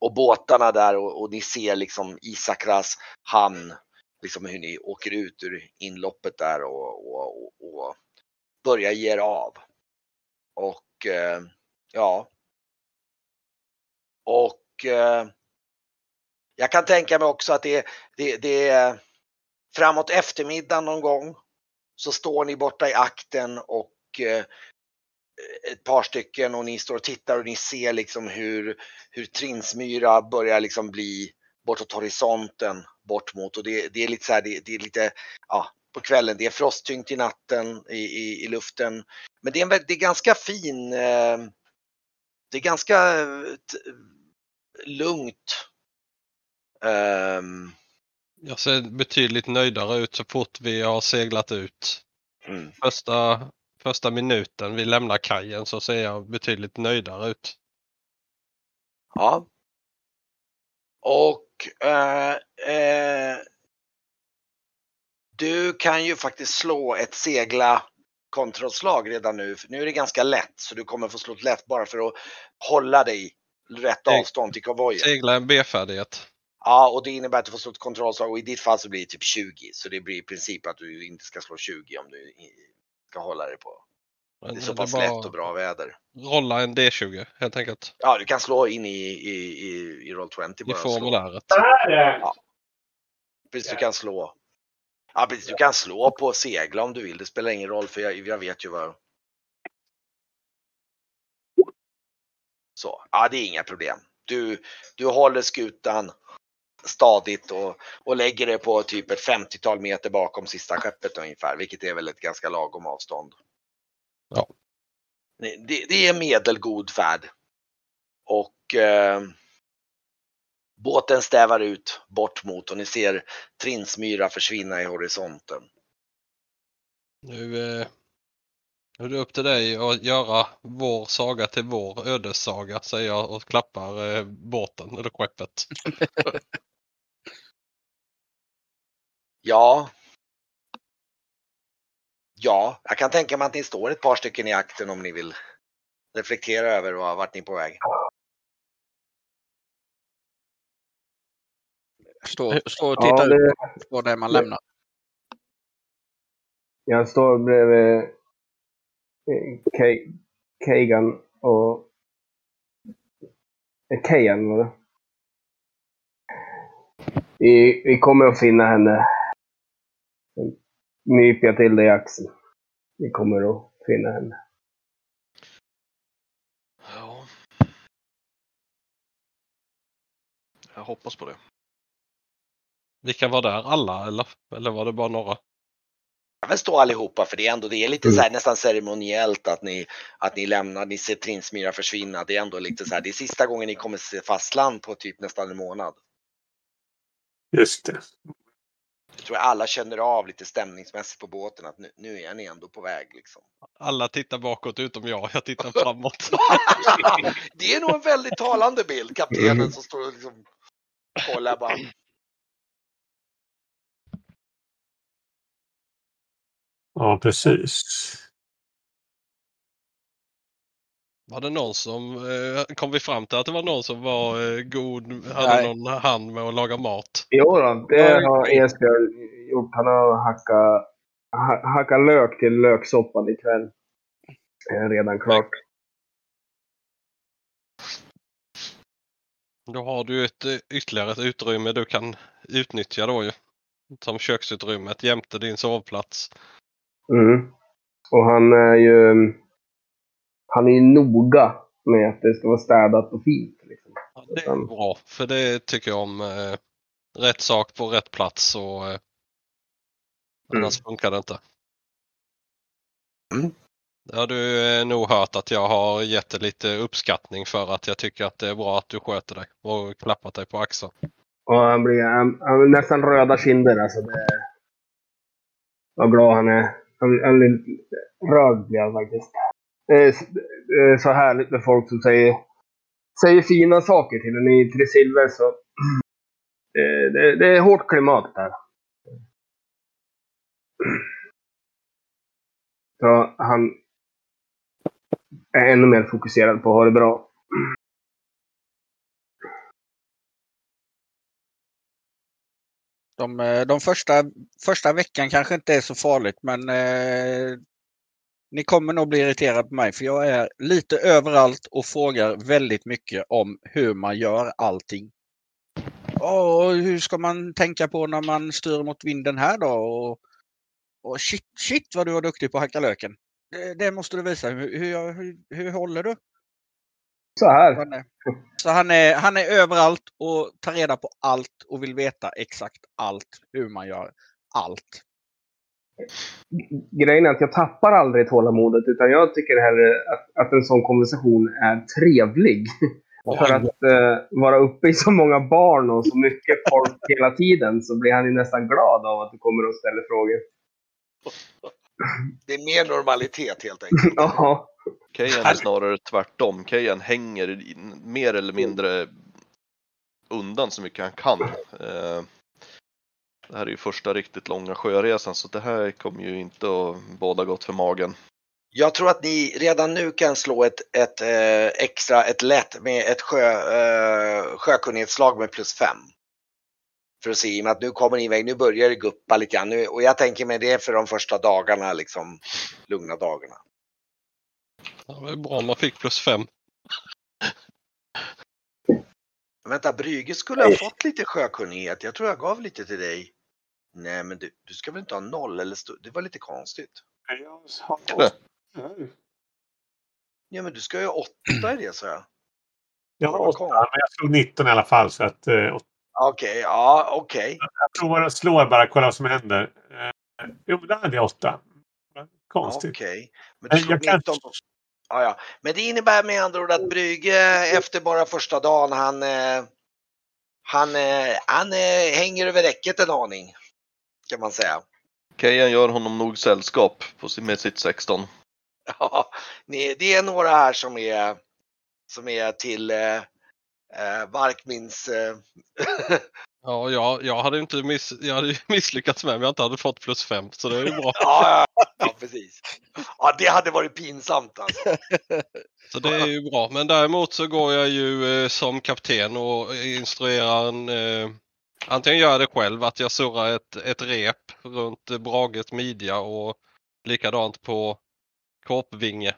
och båtarna där och, och ni ser liksom Isakras hamn, liksom hur ni åker ut ur inloppet där och, och, och börjar ge er av. Och eh, ja. Och eh, jag kan tänka mig också att det, det, det är framåt eftermiddagen någon gång så står ni borta i akten och ett par stycken och ni står och tittar och ni ser liksom hur, hur Trinsmyra börjar liksom bli bortåt horisonten bort mot och det, det är lite så här, det, det, är lite, ja, på kvällen, det är frosttyngt i natten i, i, i luften. Men det är, en, det är ganska fin, eh, det är ganska eh, lugnt. Um, jag ser betydligt nöjdare ut så fort vi har seglat ut. Mm. Första första minuten vi lämnar kajen så ser jag betydligt nöjdare ut. Ja. Och eh, eh, du kan ju faktiskt slå ett segla kontrollslag redan nu. Nu är det ganska lätt så du kommer få slå ett lätt bara för att hålla dig rätt avstånd till konvojen. Segla en B-färdighet. Ja, och det innebär att du får slå ett kontrollslag och i ditt fall så blir det typ 20. Så det blir i princip att du inte ska slå 20 om du ska hålla dig på. Det är så pass lätt och bra väder. Rolla en D20 helt enkelt. Ja, du kan slå in i, i, i, i Roll20 bara. I formuläret. Ja. Precis, du kan slå. Ja, precis, du kan slå på segla om du vill. Det spelar ingen roll för jag, jag vet ju vad. Så, ja det är inga problem. Du, du håller skutan stadigt och, och lägger det på typ ett 50-tal meter bakom sista skeppet ungefär, vilket är väl ett ganska lagom avstånd. Ja. Det, det är medelgod färd. Och eh, båten stävar ut bort mot och ni ser Trinsmyra försvinna i horisonten. Nu, eh, är det upp till dig att göra vår saga till vår ödessaga säger jag och klappar eh, båten eller skeppet. Ja. Ja, jag kan tänka mig att ni står ett par stycken i akten om ni vill reflektera över vad- vart ni är på väg. Stå, stå och Ja, titta det, ut på det man lämnar. jag står bredvid eh, Ke- Kegan och... eh, Kejan var det. Vi, vi kommer att finna henne. Nyper jag till dig axeln. Vi kommer att finna henne. Ja. Jag hoppas på det. Vilka var där? Alla eller? Eller var det bara några? Jag vill stå allihopa för det är ändå, det är lite Mm. så här, nästan ceremoniellt att ni, att ni lämnar, ni ser Trinsmyra försvinna. Det är ändå lite så här, det är sista gången ni kommer se fastland på typ nästan en månad. Just det. Jag tror alla känner av lite stämningsmässigt på båten att nu, nu är ni ändå på väg liksom. Alla tittar bakåt utom jag. Jag tittar framåt. det är nog en väldigt talande bild, kaptenen Mm. som står och liksom kollar bara. Ja, precis. Var det någon som, eh, kom vi fram till att det var någon som var eh, god, hade Nej. någon hand med att laga mat? Jo då, det har Esbjörn gjort. Han har hackat, ha, hackat lök till löksoppan ikväll. Redan klart. Då har du ett eh, ytterligare ett utrymme du kan utnyttja då ju. Som köksutrymmet jämte din sovplats. Mm. Och han är ju... Han är noga med att det ska vara städat och fint. Liksom. Ja, det är bra, för det tycker jag om. Eh, rätt sak på rätt plats och eh, annars funkar det inte. Mm. Det har du eh, nog hört att jag har gett dig lite uppskattning för att jag tycker att det är bra att du sköter dig och klappat dig på axeln. Och han blir, han, han nästan röda kinder. Alltså det, vad glad han är. Han, han blir rörd blir han faktiskt. Eh, det är, eh, så härligt med folk som säger, säger fina saker till en i Tresilver. Så, det, eh, det, det är hårt klimat där. Så han är ännu mer fokuserad på att ha det bra. De, de första, första veckan kanske inte är så farligt men eh, ni kommer nog bli irriterade på mig för jag är lite överallt och frågar väldigt mycket om hur man gör allting. Åh, hur ska man tänka på när man styr mot vinden här då? Och, och shit, shit vad du var duktig på att hacka löken. Det, det måste du visa. Hur, hur, hur, hur håller du? Så här. Han är. Så han är, han är överallt och tar reda på allt och vill veta exakt allt hur man gör allt. Grejen är att jag tappar aldrig tålamodet utan jag tycker hellre att, att en sån konversation är trevlig. För att eh, vara uppe i så många barn och så mycket folk hela tiden så blir han ju nästan glad av att du kommer och ställer frågor. Det är mer normalitet helt enkelt. Ja, Kejan är snarare tvärtom. Kejan hänger mer eller mindre undan så mycket han kan. Eh, Det här är ju första riktigt långa sjöresan så det här kommer ju inte att båda gott för magen. Jag tror att ni redan nu kan slå ett, ett eh, extra, ett lätt med ett sjö, eh, sjökunnighetsslag med plus fem. För att se, i och med att nu kommer ni iväg, nu börjar det guppa lite grann. Nu, och jag tänker mig det för de första dagarna, liksom lugna dagarna. Det var bra om man fick plus fem. Vänta, Brygge skulle ha fått lite sjökunnighet. Jag tror jag gav lite till dig. Nej, men du, du ska väl inte ha noll? Eller stå, det var lite konstigt. Ja, men du ska ju ha åtta i det, sa jag. Jag har åtta, men jag slog 19 i alla fall. Så att, eh, Okej, ja, okej. jag provar och slår bara, kolla vad som händer. Eh, jo, men där hade jag åtta. Konstigt. Okej. Men du slog jag kan- 19 på... Ja, ja. Men det innebär med andra ord att Brygge efter bara första dagen, han, eh, han, eh, han eh, hänger över räcket en aning. Kan man säga. Kejan gör honom nog sällskap på sin, med sitt 16. Ja, det är några här som är, som är till eh, eh, Varkmins... Eh, Ja, jag, jag hade inte miss, jag hade misslyckats med om jag inte hade fått plus fem. Så det är ju bra. ja, ja, ja, precis. Ja, det hade varit pinsamt alltså. Så det är ju bra. Men däremot så går jag ju eh, som kapten och instruerar en... Eh, antingen gör jag det själv, att jag surrar ett, ett rep runt Brages midja och likadant på korpvinge.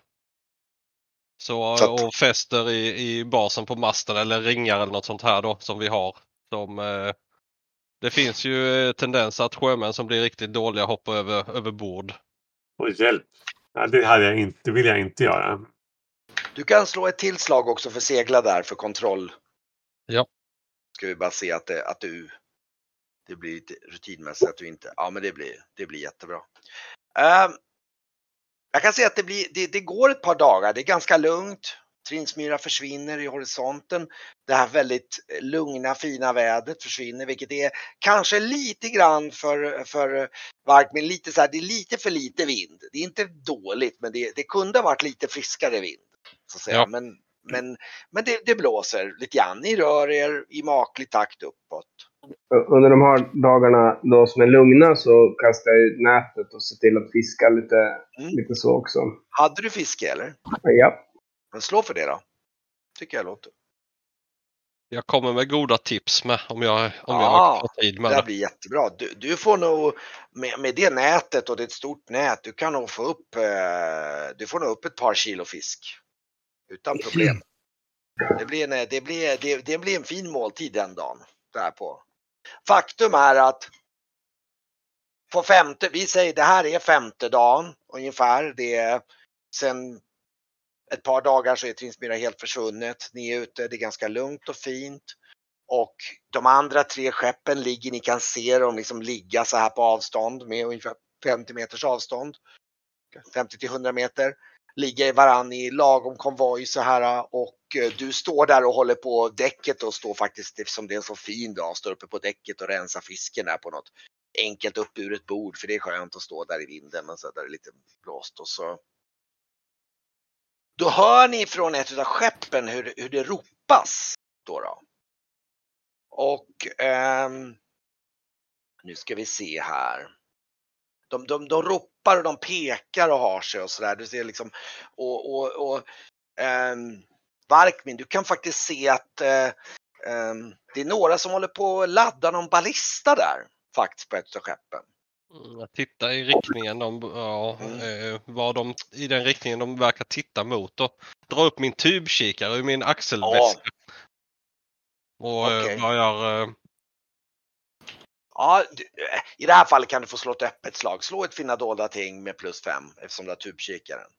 Så, Så att- och fäster i, i basen på masten eller ringar eller något sånt här då som vi har. Som, eh, det finns ju eh, tendens att sjömän som blir riktigt dåliga hoppar över, över bord. Och hjälp. Ja, det, hade jag inte, det vill jag inte göra. Du kan slå ett tillslag också för segla där för kontroll. Ja. Ska vi bara se att, det, att du det blir lite rutinmässigt att du inte, ja men det blir, det blir jättebra. Ehm, jag kan säga att det, blir, det, det går ett par dagar, det är ganska lugnt. Trinsmyra försvinner i horisonten. Det här väldigt lugna fina vädret försvinner vilket är kanske lite grann för, för Varkmin, lite så här, det är lite för lite vind. Det är inte dåligt men det, det kunde ha varit lite friskare vind. Så att säga. Ja. Men, men, men det, det blåser lite grann. Ni rör er i maklig takt uppåt. Under de här dagarna då som är lugna så kastar jag ut nätet och ser till att fiska lite, Mm. lite så också. Hade du fiske eller? Ja. Men slå för det då. Tycker jag låter. Jag kommer med goda tips med om jag, om jag Ja, har tid Det med här det. blir jättebra. Du, du får nog med, med det nätet och det är ett stort nät. Du kan nog få upp. Eh, du får nog upp ett par kilo fisk. Utan problem. Det blir en, det blir, det, det blir en fin måltid den dagen. Där på. Faktum är att på femte, vi säger det här är femte dagen ungefär. Det är sen ett par dagar så är Trinsmyra helt försvunnet. Ni är ute, det är ganska lugnt och fint. Och de andra tre skeppen ligger, ni kan se dem liksom ligga så här på avstånd med ungefär 50 meters avstånd. 50 till 100 meter. Ligger varann i lagom konvoj så här och eh, du står där och håller på däcket och står faktiskt, eftersom det är en så fin dag, står uppe på däcket och rensar fisken där på något enkelt uppburet bord för det är skönt att stå där i vinden men så där det är lite blåst och så. Då hör ni från ett av skeppen hur, hur det ropas. Då då. Och ehm, nu ska vi se här. De, de, de ropar och de pekar och har sig och sådär. Du ser liksom och, och, och ehm, Varkmin, du kan faktiskt se att eh, ehm, det är några som håller på att ladda någon ballista där faktiskt på ett av skeppen. Mm, Jag tittar i riktningen de, ja, Mm. eh, vad de, i den riktningen de verkar titta mot och dra upp min tubkikare ur min axelväska. Och eh, Okej. börjar Ja, du, eh, i det här fallet kan du få slå ett öppet slag. Slå ett finna dolda ting med plus 5 eftersom du har tubkikaren.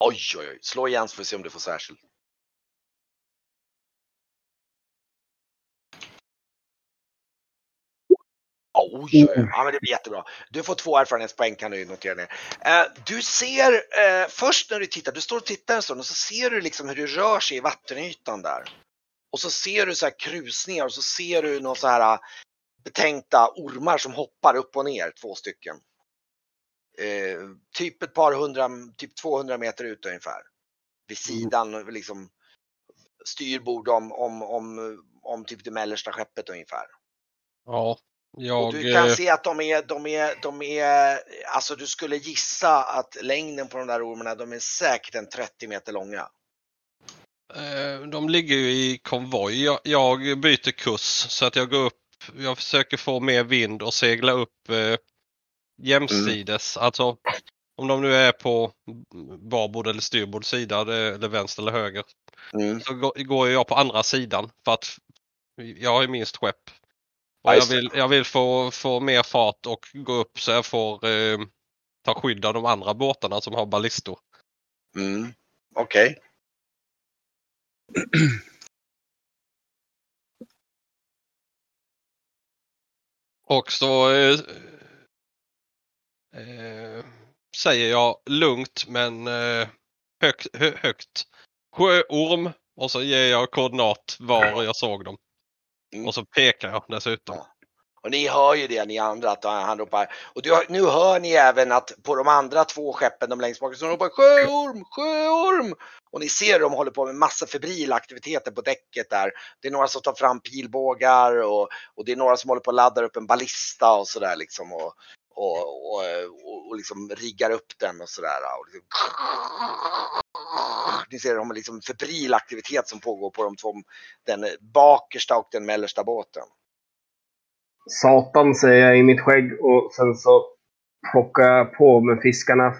Oj, oj, oj. Slå igen så får vi se om du får särskilt. Oj, oj, oj. Ja, men det blir jättebra. Du får två erfarenhetspoäng kan du notera ner. Eh, du ser eh, först när du tittar, du står och tittar en stund och så ser du liksom hur det rör sig i vattenytan där. Och så ser du så här krusningar och så ser du några så här eh, betänkta ormar som hoppar upp och ner, två stycken. Eh, typ ett par hundra, typ 200 meter ut ungefär. Vid sidan, liksom styrbord om, om, om, om typ det mellersta skeppet ungefär. ja, jag, du kan eh, se att de är, de är, de är, alltså du skulle gissa att längden på de där ormarna, de är säkert en 30 meter långa. eh, de ligger ju i konvoj. Jag, jag byter kurs så att jag går upp, jag försöker få mer vind och segla upp eh, jämsides. Alltså om de nu är på barbord eller styrbord sida, det- eller vänster eller höger. Mm. så går, går jag på andra sidan för att jag har ju minst skepp. Och Ja, jag vill, jag vill få, få mer fart och gå upp så jag får eh, ta skydd av de andra båtarna som har ballistor. Mm. Okej. Och så eh, eh, säger jag lugnt men eh, högt, hö, högt. Sjöorm och så ger jag koordinat var jag såg dem. Mm. Och så pekar jag dessutom. Ja. Och ni hör ju det ni andra att han ropar. Och du, nu hör ni även att på de andra två skeppen, de längst bak, så ropar sjöorm, sjöorm! Och ni ser de håller på med massa febrila aktiviteter på däcket där. Det är några som tar fram pilbågar och, och det är några som håller på att ladda upp en ballista och sådär liksom. Och, och, och, och, och liksom riggar upp den och sådär. Och liksom, ni ser de har liksom febril aktivitet som pågår på de två, den bakersta och den mellersta båten. Satan säger jag i mitt skägg och sen så plockar jag på med fiskarna.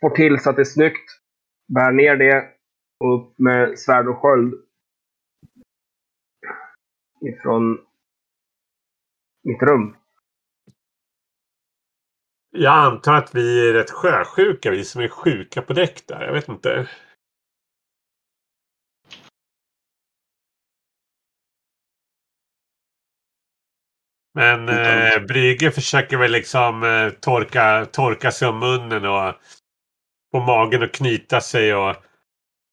Får till så att det är snyggt. Bär ner det och upp med svärd och sköld. Ifrån mitt rum. Jag antar att vi är rätt sjösjuka, vi som är sjuka på däck där. Jag vet inte. Men eh, Brygge försöker väl liksom eh, torka, torka sig om munnen och på magen och knyta sig och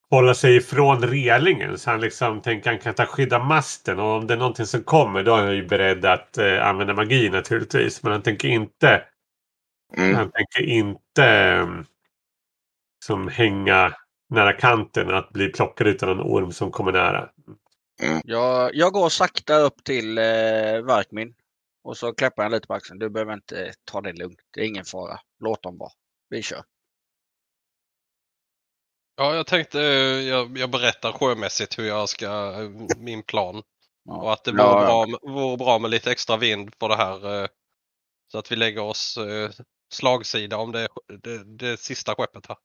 hålla sig ifrån relingen. Så han liksom tänker han kan ta skydda masten och om det är någonting som kommer då är han ju beredd att eh, använda magi naturligtvis. Men han tänker inte Mm. han tänker inte eh, som hänga nära kanten att bli plockad utan en orm som kommer nära. Jag, jag går sakta upp till eh, Varkmin och så klappar jag lite på axeln. Du behöver inte ta det lugnt. Det är ingen fara. Låt dem vara. Vi kör. Ja, jag tänkte eh, jag, jag berättar sjömässigt hur jag ska, eh, min plan. Ja. Och att det vore, Ja, bra, med- vore bra med lite extra vind på det här. eh, Så att vi lägger oss slagsida om det, det, det sista skeppet här.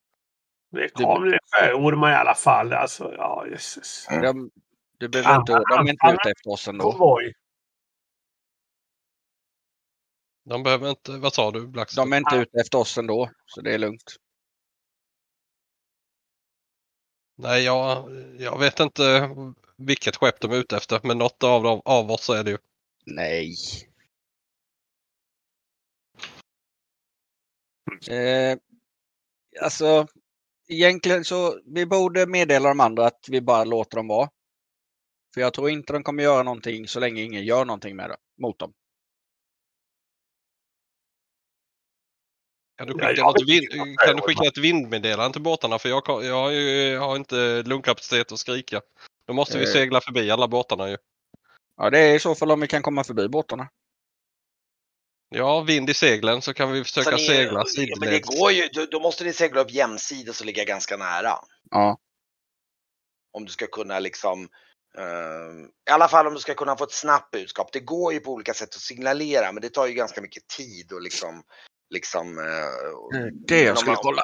Det kommer sjöormar i alla fall. Alltså, ja, jösses. De, du behöver inte, de är inte ute efter oss ändå. Konvoj. De behöver inte, vad sa du Blackstone? De är inte ute efter oss ändå, så det är lugnt. Nej, jag, jag vet inte vilket skepp de är ute efter, men något av, dem, av oss är det ju. Nej. Eh, alltså, egentligen så vi borde meddela de andra att vi bara låter dem vara. För jag tror inte de kommer göra någonting så länge ingen gör någonting med det, mot dem. Kan du Ja, skicka, något vet vind, kan du skicka ett vindmeddelande till båtarna? För jag, jag, har ju- jag har inte lungkapacitet att skrika. Då måste vi Eh. segla förbi alla båtarna ju. Ja, det är i så fall om vi kan komma förbi båtarna. Ja, vind i seglen så kan vi försöka Så ni- segla Men det går ju, då, då måste ni segla upp jämsides och ligga ganska nära. Ja. Om du ska kunna liksom eh, I alla fall om du ska kunna få ett snabbt budskap. Det går ju på olika sätt att signalera men det tar ju ganska mycket tid och liksom liksom eh, Det jag man- kolla.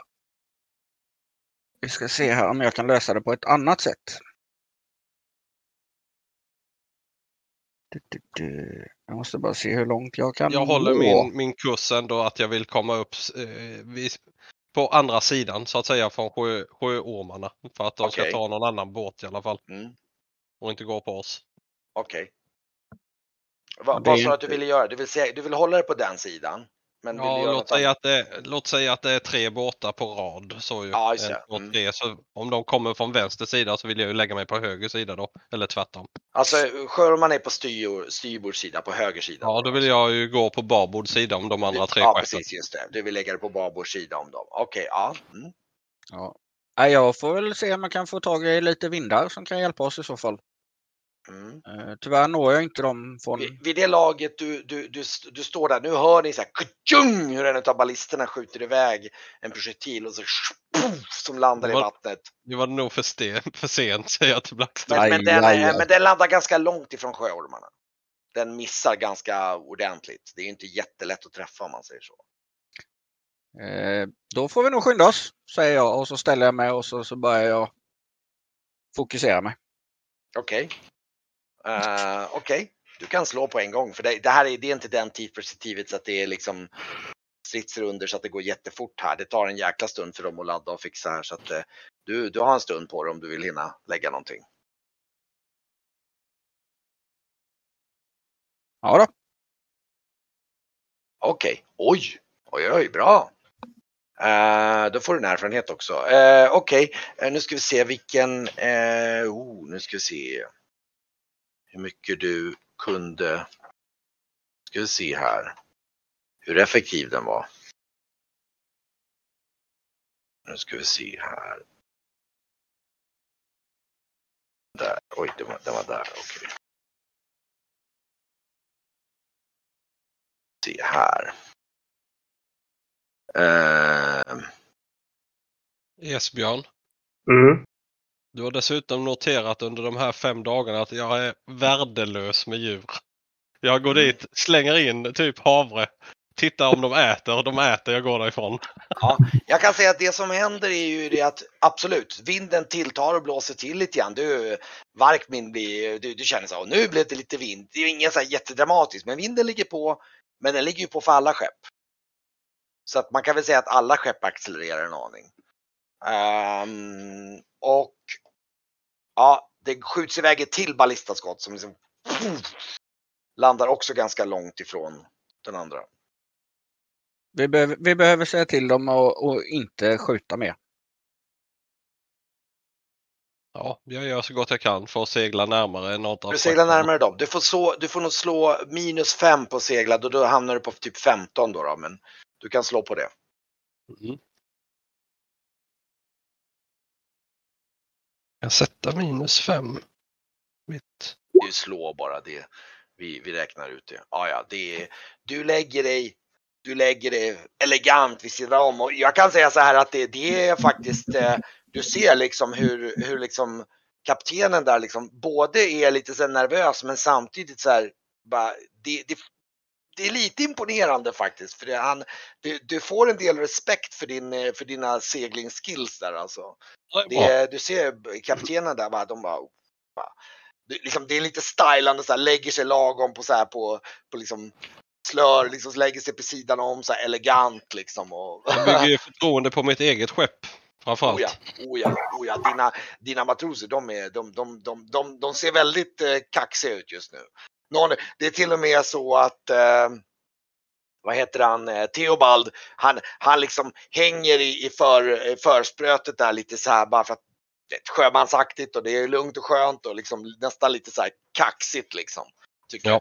Vi ska se här om jag kan lösa det på ett annat sätt. Jag måste bara se hur långt jag kan Jag håller gå. min, min kurs ändå att jag vill komma upp eh, vid, på andra sidan så att säga från sjö, sjöormarna. För att de ska Okej. ta någon annan båt i alla fall Mm, och inte gå på oss. Okej. Vad det vad sa du att du ville göra? Du vill, se, du vill hålla dig på den sidan? Men Ja, låt säga, att det, låt säga att det är tre båtar på rad. Så ju. Ja, det. En, två, Mm. tre. Så om de kommer från vänster sida så vill jag ju lägga mig på höger sida då. Eller tvärtom. Alltså sjöormarna är på styr, sida, på höger sida. Ja, då vill jag ju gå på babord sida om de andra tre Ja, skeppen. precis, just det. Du vill lägga det på babord sida om dem. Okej, ja. Mm. Ja. Jag får väl se om man kan få tag i lite vindar som kan hjälpa oss i så fall. Mm. Eh, tyvärr når jag inte dem från... Vid, vid det laget du, du, du, du står där, nu hör ni så här kutjung, hur en av ballisterna skjuter iväg en projektil och så puff, som landar i Vad- vattnet. Det var nog för, sten, för sent säger jag till Blackstone. Men, men, den, aj, aj. men den landar ganska långt ifrån sjöormarna. Den missar ganska ordentligt. Det är ju inte jättelätt att träffa om man säger så. Eh, då får vi nog skynda oss, säger jag och så ställer jag mig och så, så börjar jag fokusera mig. Okej. Eh, Okej, du kan slå på en gång. För det, det här är, det är inte den tidsperspektivet så att det är liksom stridsrunder så att det går jättefort här. Det tar en jäkla stund för dem att ladda och fixa här. Så att eh, du, du har en stund på dig om du vill hinna lägga någonting. Ja då. Okej, oj, oj, oj, bra. Eh, då får du en erfarenhet också. Uh, Okej, eh, nu ska vi se vilken, uh, oh, nu ska vi se hur mycket du kunde Ska vi se här. Hur effektiv den var. Nu ska vi se här. Där. Oj, den var, den var där. Okej. Se här. Uh, Esbjörn, Mm. Du har dessutom noterat under de här fem dagarna att jag är värdelös med djur. Jag går dit, slänger in typ havre, tittar om de äter, de äter, jag går därifrån. Ja, jag kan säga att det som händer är ju det att absolut, vinden tilltar och blåser till lite grann. Du, Varkmin blir, du, du känner så här, nu blev det lite vind. Det är ju inget så här jättedramatiskt, men vinden ligger på, men den ligger ju på för alla skepp. Så att man kan väl säga att alla skepp accelererar en aning. Ehm, och ja, det skjuts iväg ett till ballistaskott som liksom landar också ganska långt ifrån den andra. Vi, behöver, vi behöver säga till dem att att inte skjuta mer. Ja, jag gör så gott jag kan för att segla närmare något av Du seglar närmare dem. Du får, så, du får nog slå minus 5 på seglad och då hamnar du på typ 15 då, då men du kan slå på det. Mm. Jag sätter minus fem. Mitt. Det är slå bara det. Vi, vi räknar ut det. Ja, ja, det är, du lägger dig du lägger dig elegant vid sidan om och jag kan säga så här att det, det är faktiskt eh, du ser liksom hur, hur liksom kaptenen där liksom både är lite så nervös men samtidigt så här bara, det, det, det är lite imponerande faktiskt för det, han, du, du får en del respekt för, din, eh, för dina seglingsskills där alltså. Det du ser kaptenen där, bara, de bara, bara det, liksom, det är lite stylande, så här, lägger sig lagom på så här på, på liksom slör, liksom lägger sig på sidan om så här elegant liksom. Och, Jag bygger ju förtroende på mitt eget skepp. Framförallt. Oh ja, oh ja, oh ja. Dina, dina matroser, de, är, de, de, de, de, de ser väldigt eh, kaxiga ut just nu. Någon, det är till och med så att eh, vad heter han, eh, Theobald, han, han liksom hänger i, i för, eh, försprötet där lite så här bara för att det är sjömansaktigt och det är lugnt och skönt och liksom nästan lite så här kaxigt liksom. Tycker Ja.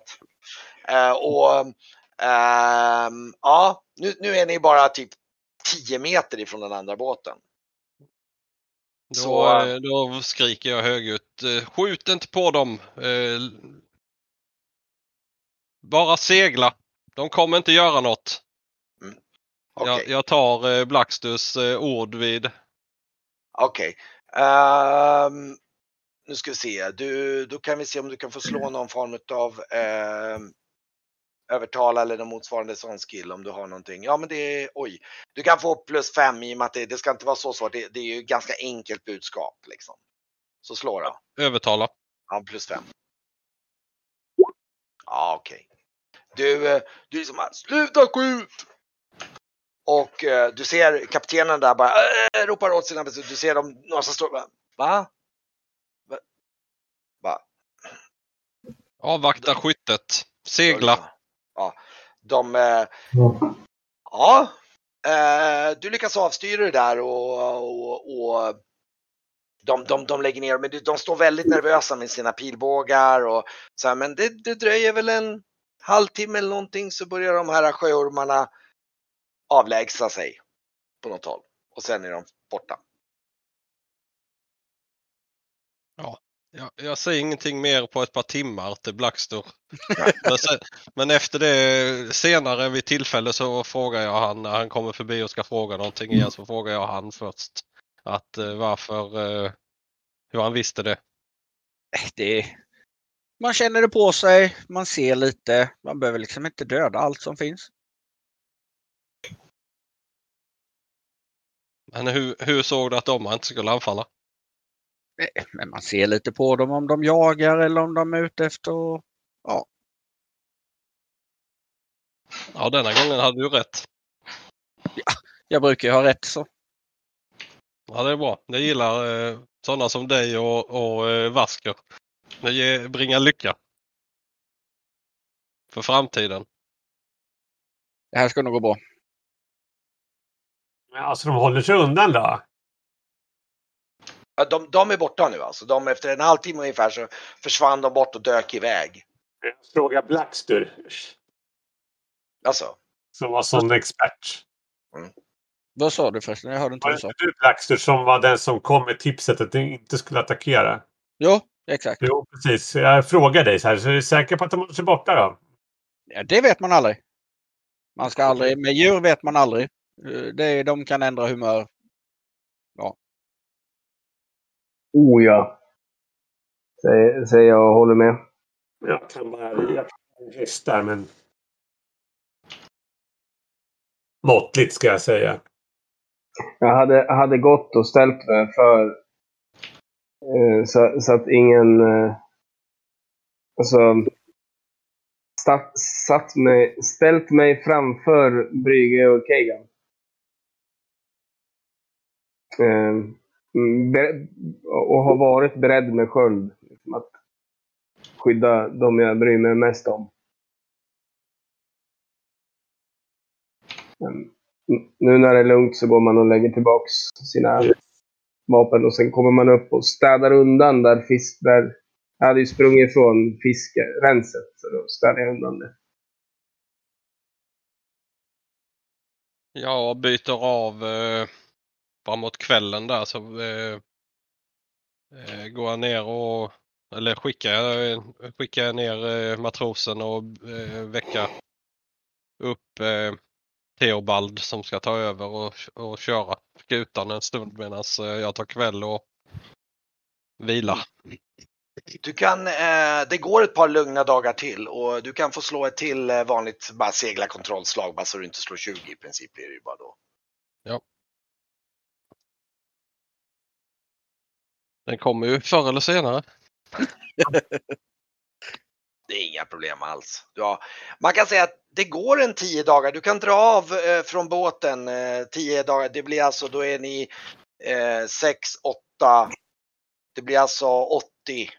jag. Eh, och ehm, ja, nu, nu är ni bara typ 10 meter ifrån den andra båten. Då, Så- eh, då skriker jag högljutt. eh, Skjut inte på dem. Eh, Bara segla. De kommer inte göra något. Okej. Jag, jag tar eh, Blacksters eh, ord vid. Okej. Ehm, nu ska vi se. Du, då kan vi se om du kan få slå någon form av um, övertala eller någon motsvarande sån skill om du har någonting. Ja men det är, oj. Du kan få plus fem i och med att det, det ska inte vara så svårt. Det, det är ju ganska enkelt budskap liksom. Så slå då. Övertala. Ja, plus fem. Ja, okej. Du, eh, du är som här, sluta skjut! Och eh, du ser kaptenen där bara äh, ropar åt sina Du ser dem, några som står bara, va? Va? va? Avvakta skyttet. Segla. Ja, de, eh, ja, eh, du lyckas avstyra det där och, och, och de, de, de lägger ner, men de, står väldigt nervösa med sina pilbågar och så här, men det, det dröjer väl en halvtimme eller någonting så börjar de här sjöormarna avlägsna sig på något håll och sen är de borta. Jag, jag säger ingenting mer på ett par timmar till Blackster. men, sen, men efter det senare vid tillfälle så frågar jag han när han kommer förbi och ska fråga någonting igen så frågar jag han först. Att eh, varför, eh, hur han visste det. Det, man känner det på sig, man ser lite. Man behöver liksom inte döda allt som finns. Men hur, hur såg du att de inte skulle anfalla? Eh, Men man ser lite på dem om de jagar eller om de är ute efter att- Ja, denna gången hade du rätt. Jag brukar ju ha rätt så. Ja, det är bra. Jag gillar eh, sådana som dig och, och eh, Vasker. Det ger, bringar lycka. För framtiden. Det här ska nog gå bra. Alltså de håller sig undan då? Ja, De, de är borta nu alltså. De, efter en halvtimme ungefär så försvann de bort och dök iväg. Jag frågar Blackster. Alltså, Som var sån expert. Vad sa du förresten? Jag hörde inte Var vad det du sa. inte du Blackster som var den som kom med tipset att ni inte skulle attackera? Jo, exakt. Jo, precis. Jag frågar dig så här. Så är du säker på att de håller sig borta då? Ja, det vet man aldrig. Man ska aldrig, med djur vet man aldrig. Eh, Det, de kan ändra humör. Oh ja. Säger, säger jag och håller med. Jag kan bara en häst där, men... Måttligt ska jag säga. Jag hade, hade gått och ställt mig för eh, så, så att ingen... Eh, alltså... Satt, satt mig, ställt mig framför Brygge och Kegan. Eh, be- och har varit beredd med sköld. Liksom att skydda de jag bryr mig mest om. Mm nu när det är lugnt så går man och lägger tillbaks sina vapen och sen kommer man upp och städar undan där fisk... Där jag hade ju sprungit ifrån fiskrenset. så då städar jag undan det. Jag byter av eh, framåt kvällen där så eh, eh, går jag ner och eller skickar jag, skickar jag ner eh, matrosen och eh, väcka upp eh, Theobald som ska ta över och, och köra skutan en stund medan eh, jag tar kväll och vilar. du kan, eh, det går ett par lugna dagar till och du kan få slå ett till eh, vanligt bara segla kontrollslag bara så du inte slår 20 i princip blir det ju bara då. Den kommer ju förr eller senare. Det är inga problem alls. Ja, man kan säga att det går en 10 dagar. Du kan dra av eh, från båten eh, 10 dagar. Det blir alltså, då är ni eh, 6, 8. Det blir alltså 80.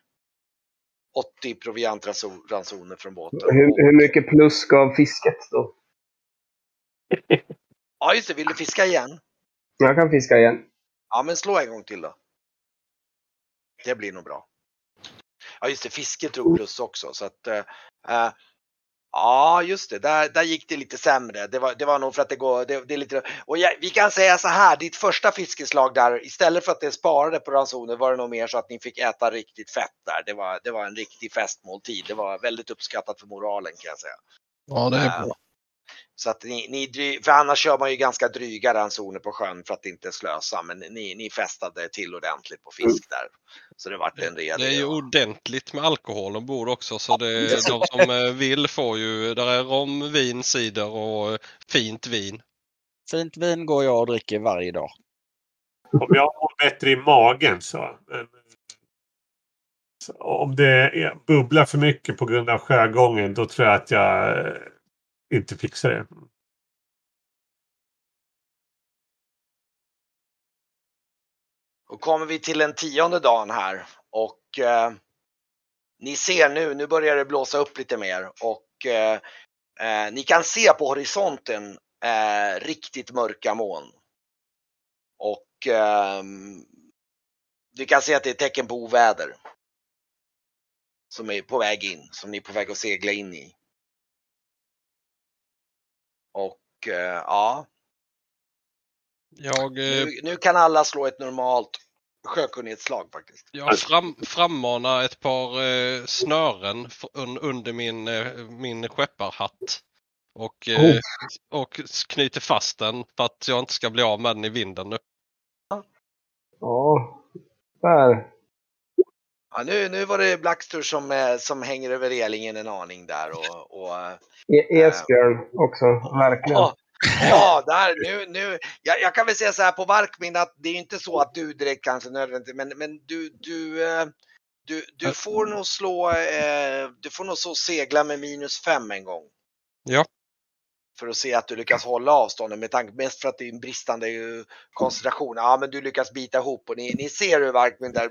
80 proviantransoner från båten. Hur, hur mycket plus gav fisket då? Ja just det, vill du fiska igen? Jag kan fiska igen. Ja men slå en gång till då. Det blir nog bra. Ja just det, fisket drog plus också så att eh, Ja just det, där, där gick det lite sämre. Det var, det var nog för att det går, det, det är lite, och jag, vi kan säga så här, ditt första fiskeslag där, istället för att det sparade på ransoner var det nog mer så att ni fick äta riktigt fett där. Det var, det var en riktig festmåltid. Det var väldigt uppskattat för moralen kan jag säga. Ja det är Eh, bra. Så att ni, ni, för annars kör man ju ganska dryga ransoner på sjön för att inte slösa. Men ni, ni festade till ordentligt på fisk där. Så det vart en redig. Det är ju ordentligt med alkohol ombord också så det, de som eh, vill får ju, där är rom, vin, cider och eh, fint vin. Fint vin går jag och dricker varje dag. Om jag mår bättre i magen så. Men, så om det är, bubblar för mycket på grund av sjögången då tror jag att jag eh, inte fixar det. Då kommer vi till den tionde dagen här och eh, ni ser nu, nu börjar det blåsa upp lite mer och eh, eh, ni kan se på horisonten eh, riktigt mörka moln. Och eh, du kan se att det är tecken på oväder. Som är på väg in, som ni är på väg att segla in i. Och eh, ja, Jag, eh, nu, nu kan alla slå ett normalt sjökunnighetsslag faktiskt. jag fram, frammanar ett par eh, snören un, under min, eh, min skepparhatt. Och, eh, och knyter fast den för att jag inte ska bli av med den i vinden nu. Ja, där. Ja, nu, nu var det Blackster som, eh, som hänger över relingen en aning där. Och, och, eh, E- Esbjörn också, verkligen. ja, ja, där, nu, nu, jag, jag kan väl säga så här på Varkmin att det är inte så att du direkt kanske nödvändigt, men, men du, du, eh, du, du får nog slå, eh, du får nog så segla med minus fem en gång. Ja. För att se att du lyckas hålla avstånden med tanke mest för att det är en bristande eh, koncentration. Ja, men du lyckas bita ihop och ni, ni ser hur Varkmin där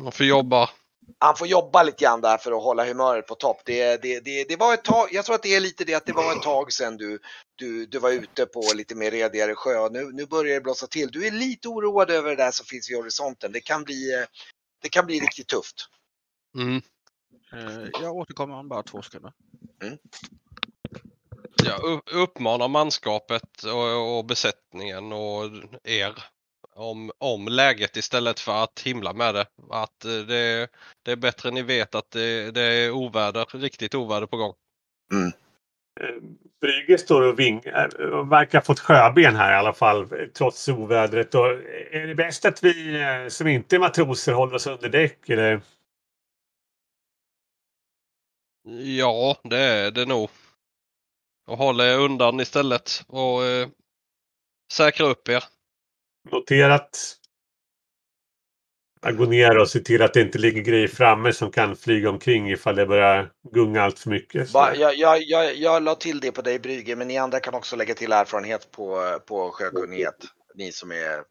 Man får jobba. han får jobba lite grann där för att hålla humöret på topp. Det, det, det, det var ett tag, jag tror att det är lite det att det var ett tag sedan du, du, du var ute på lite mer redigare sjö. Nu, nu börjar det blåsa till. Du är lite oroad över det där som finns vid horisonten. Det kan bli, eh, det kan bli riktigt tufft. Mm. Eh, Jag återkommer om bara två sekunder. jag u- uppmanar manskapet och, och besättningen och er om, om läget istället för att himla med det. Att eh, det, det är bättre ni vet att det, det är oväder, riktigt oväder på gång. Eh, Brygge står och vingar och verkar ha fått sjöben här i alla fall trots ovädret. Och är det bäst att vi eh, som inte är matroser håller oss under däck? Eller? Ja, det är det nog. Och håll er undan istället och eh, säkra upp er. Noterat. Jag går ner och ser till att det inte ligger grejer framme som kan flyga omkring ifall det börjar gunga allt för mycket. Ba, jag, jag, jag, jag la till det på dig Brygge, men ni andra kan också lägga till erfarenhet på, på sjökunnighet. Ni som är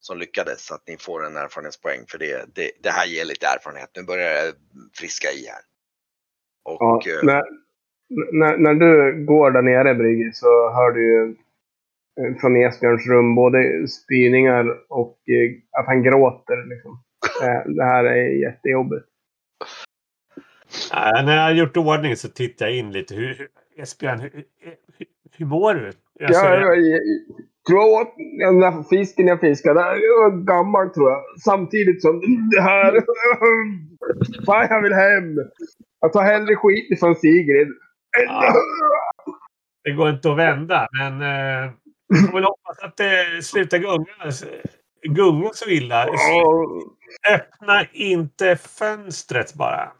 som lyckades, så att ni får en erfarenhetspoäng. För det, det, det här ger lite erfarenhet. Nu börjar det friska i här. Och, Ja, eh, när, när, när du går där nere Brygge så hör du ju eh, från Esbjörns rum både spyningar och eh, att han gråter. Liksom. Eh, Det här är jättejobbigt. Äh, när jag har gjort ordning så tittar jag in lite. Hur, Esbjörn, hur, hur mår du? Alltså, Ja, jag, jag, tror jag åt den där fisken jag fiskade. Jag var gammal tror jag. Samtidigt som det här. Fan, jag vill hem. Jag tar hellre skit ifrån Sigrid. Ja. Det går inte att vända, men eh, vi får väl hoppas att det slutar gunga, gunga så illa. Ja, Öppna inte fönstret bara.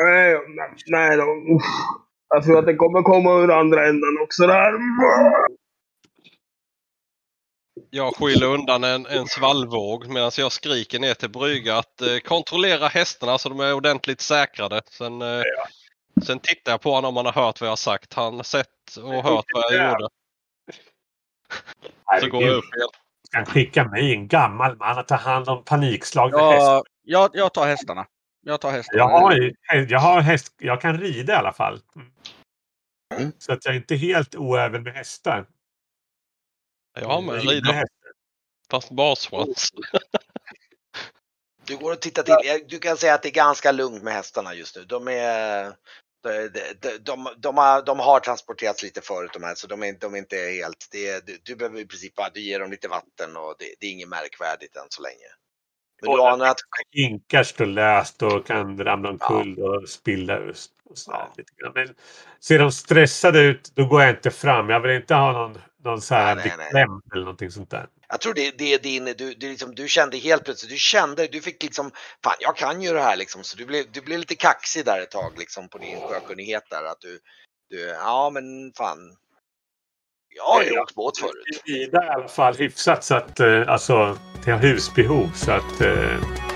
Nej, nej då. Jag tror att det kommer komma ur andra änden också där. Jag skyller undan en, en svallvåg medan jag skriker ner till Brygga att eh, kontrollera hästarna så de är ordentligt säkrade. Sen, eh, sen tittar jag på honom om han har hört vad jag har sagt. Han har sett och hört vad jag gjorde. Så går jag upp igen. kan skicka mig en gammal man att ta hand om panikslagna hästar. Jag, jag, tar hästarna. Jag tar hästarna. Jag har, jag har häst, jag kan rida i alla fall. Mm. Så att jag är inte helt oäven med hästar. Jag har med Rida fast barsvans. Du går och tittar till. Du kan säga att det är ganska lugnt med hästarna just nu. De är de, de, de, de, har, de har transporterats lite förut de här så de är, de är inte helt, det är, du, du behöver i princip bara, du ger dem lite vatten och det, det är inget märkvärdigt än så länge. Men du anar att, Hinkar står löst och kan ramla omkull och spilla ut. Och sådär, Ja. lite grann. Men ser de stressade ut, då går jag inte fram. Jag vill inte ha någon, någon så här Nej, nej, nej. eller någonting sånt där. Jag tror det, det är din, du, du, liksom, du kände helt plötsligt, du kände, du fick liksom, fan jag kan ju det här liksom, så du blev, du blev lite kaxig där ett tag liksom på din sjökunnighet där att du, du ja men fan. Jag har ju åkt båt förut. Rida i alla fall hyfsat så att, eh, alltså till husbehov så att eh,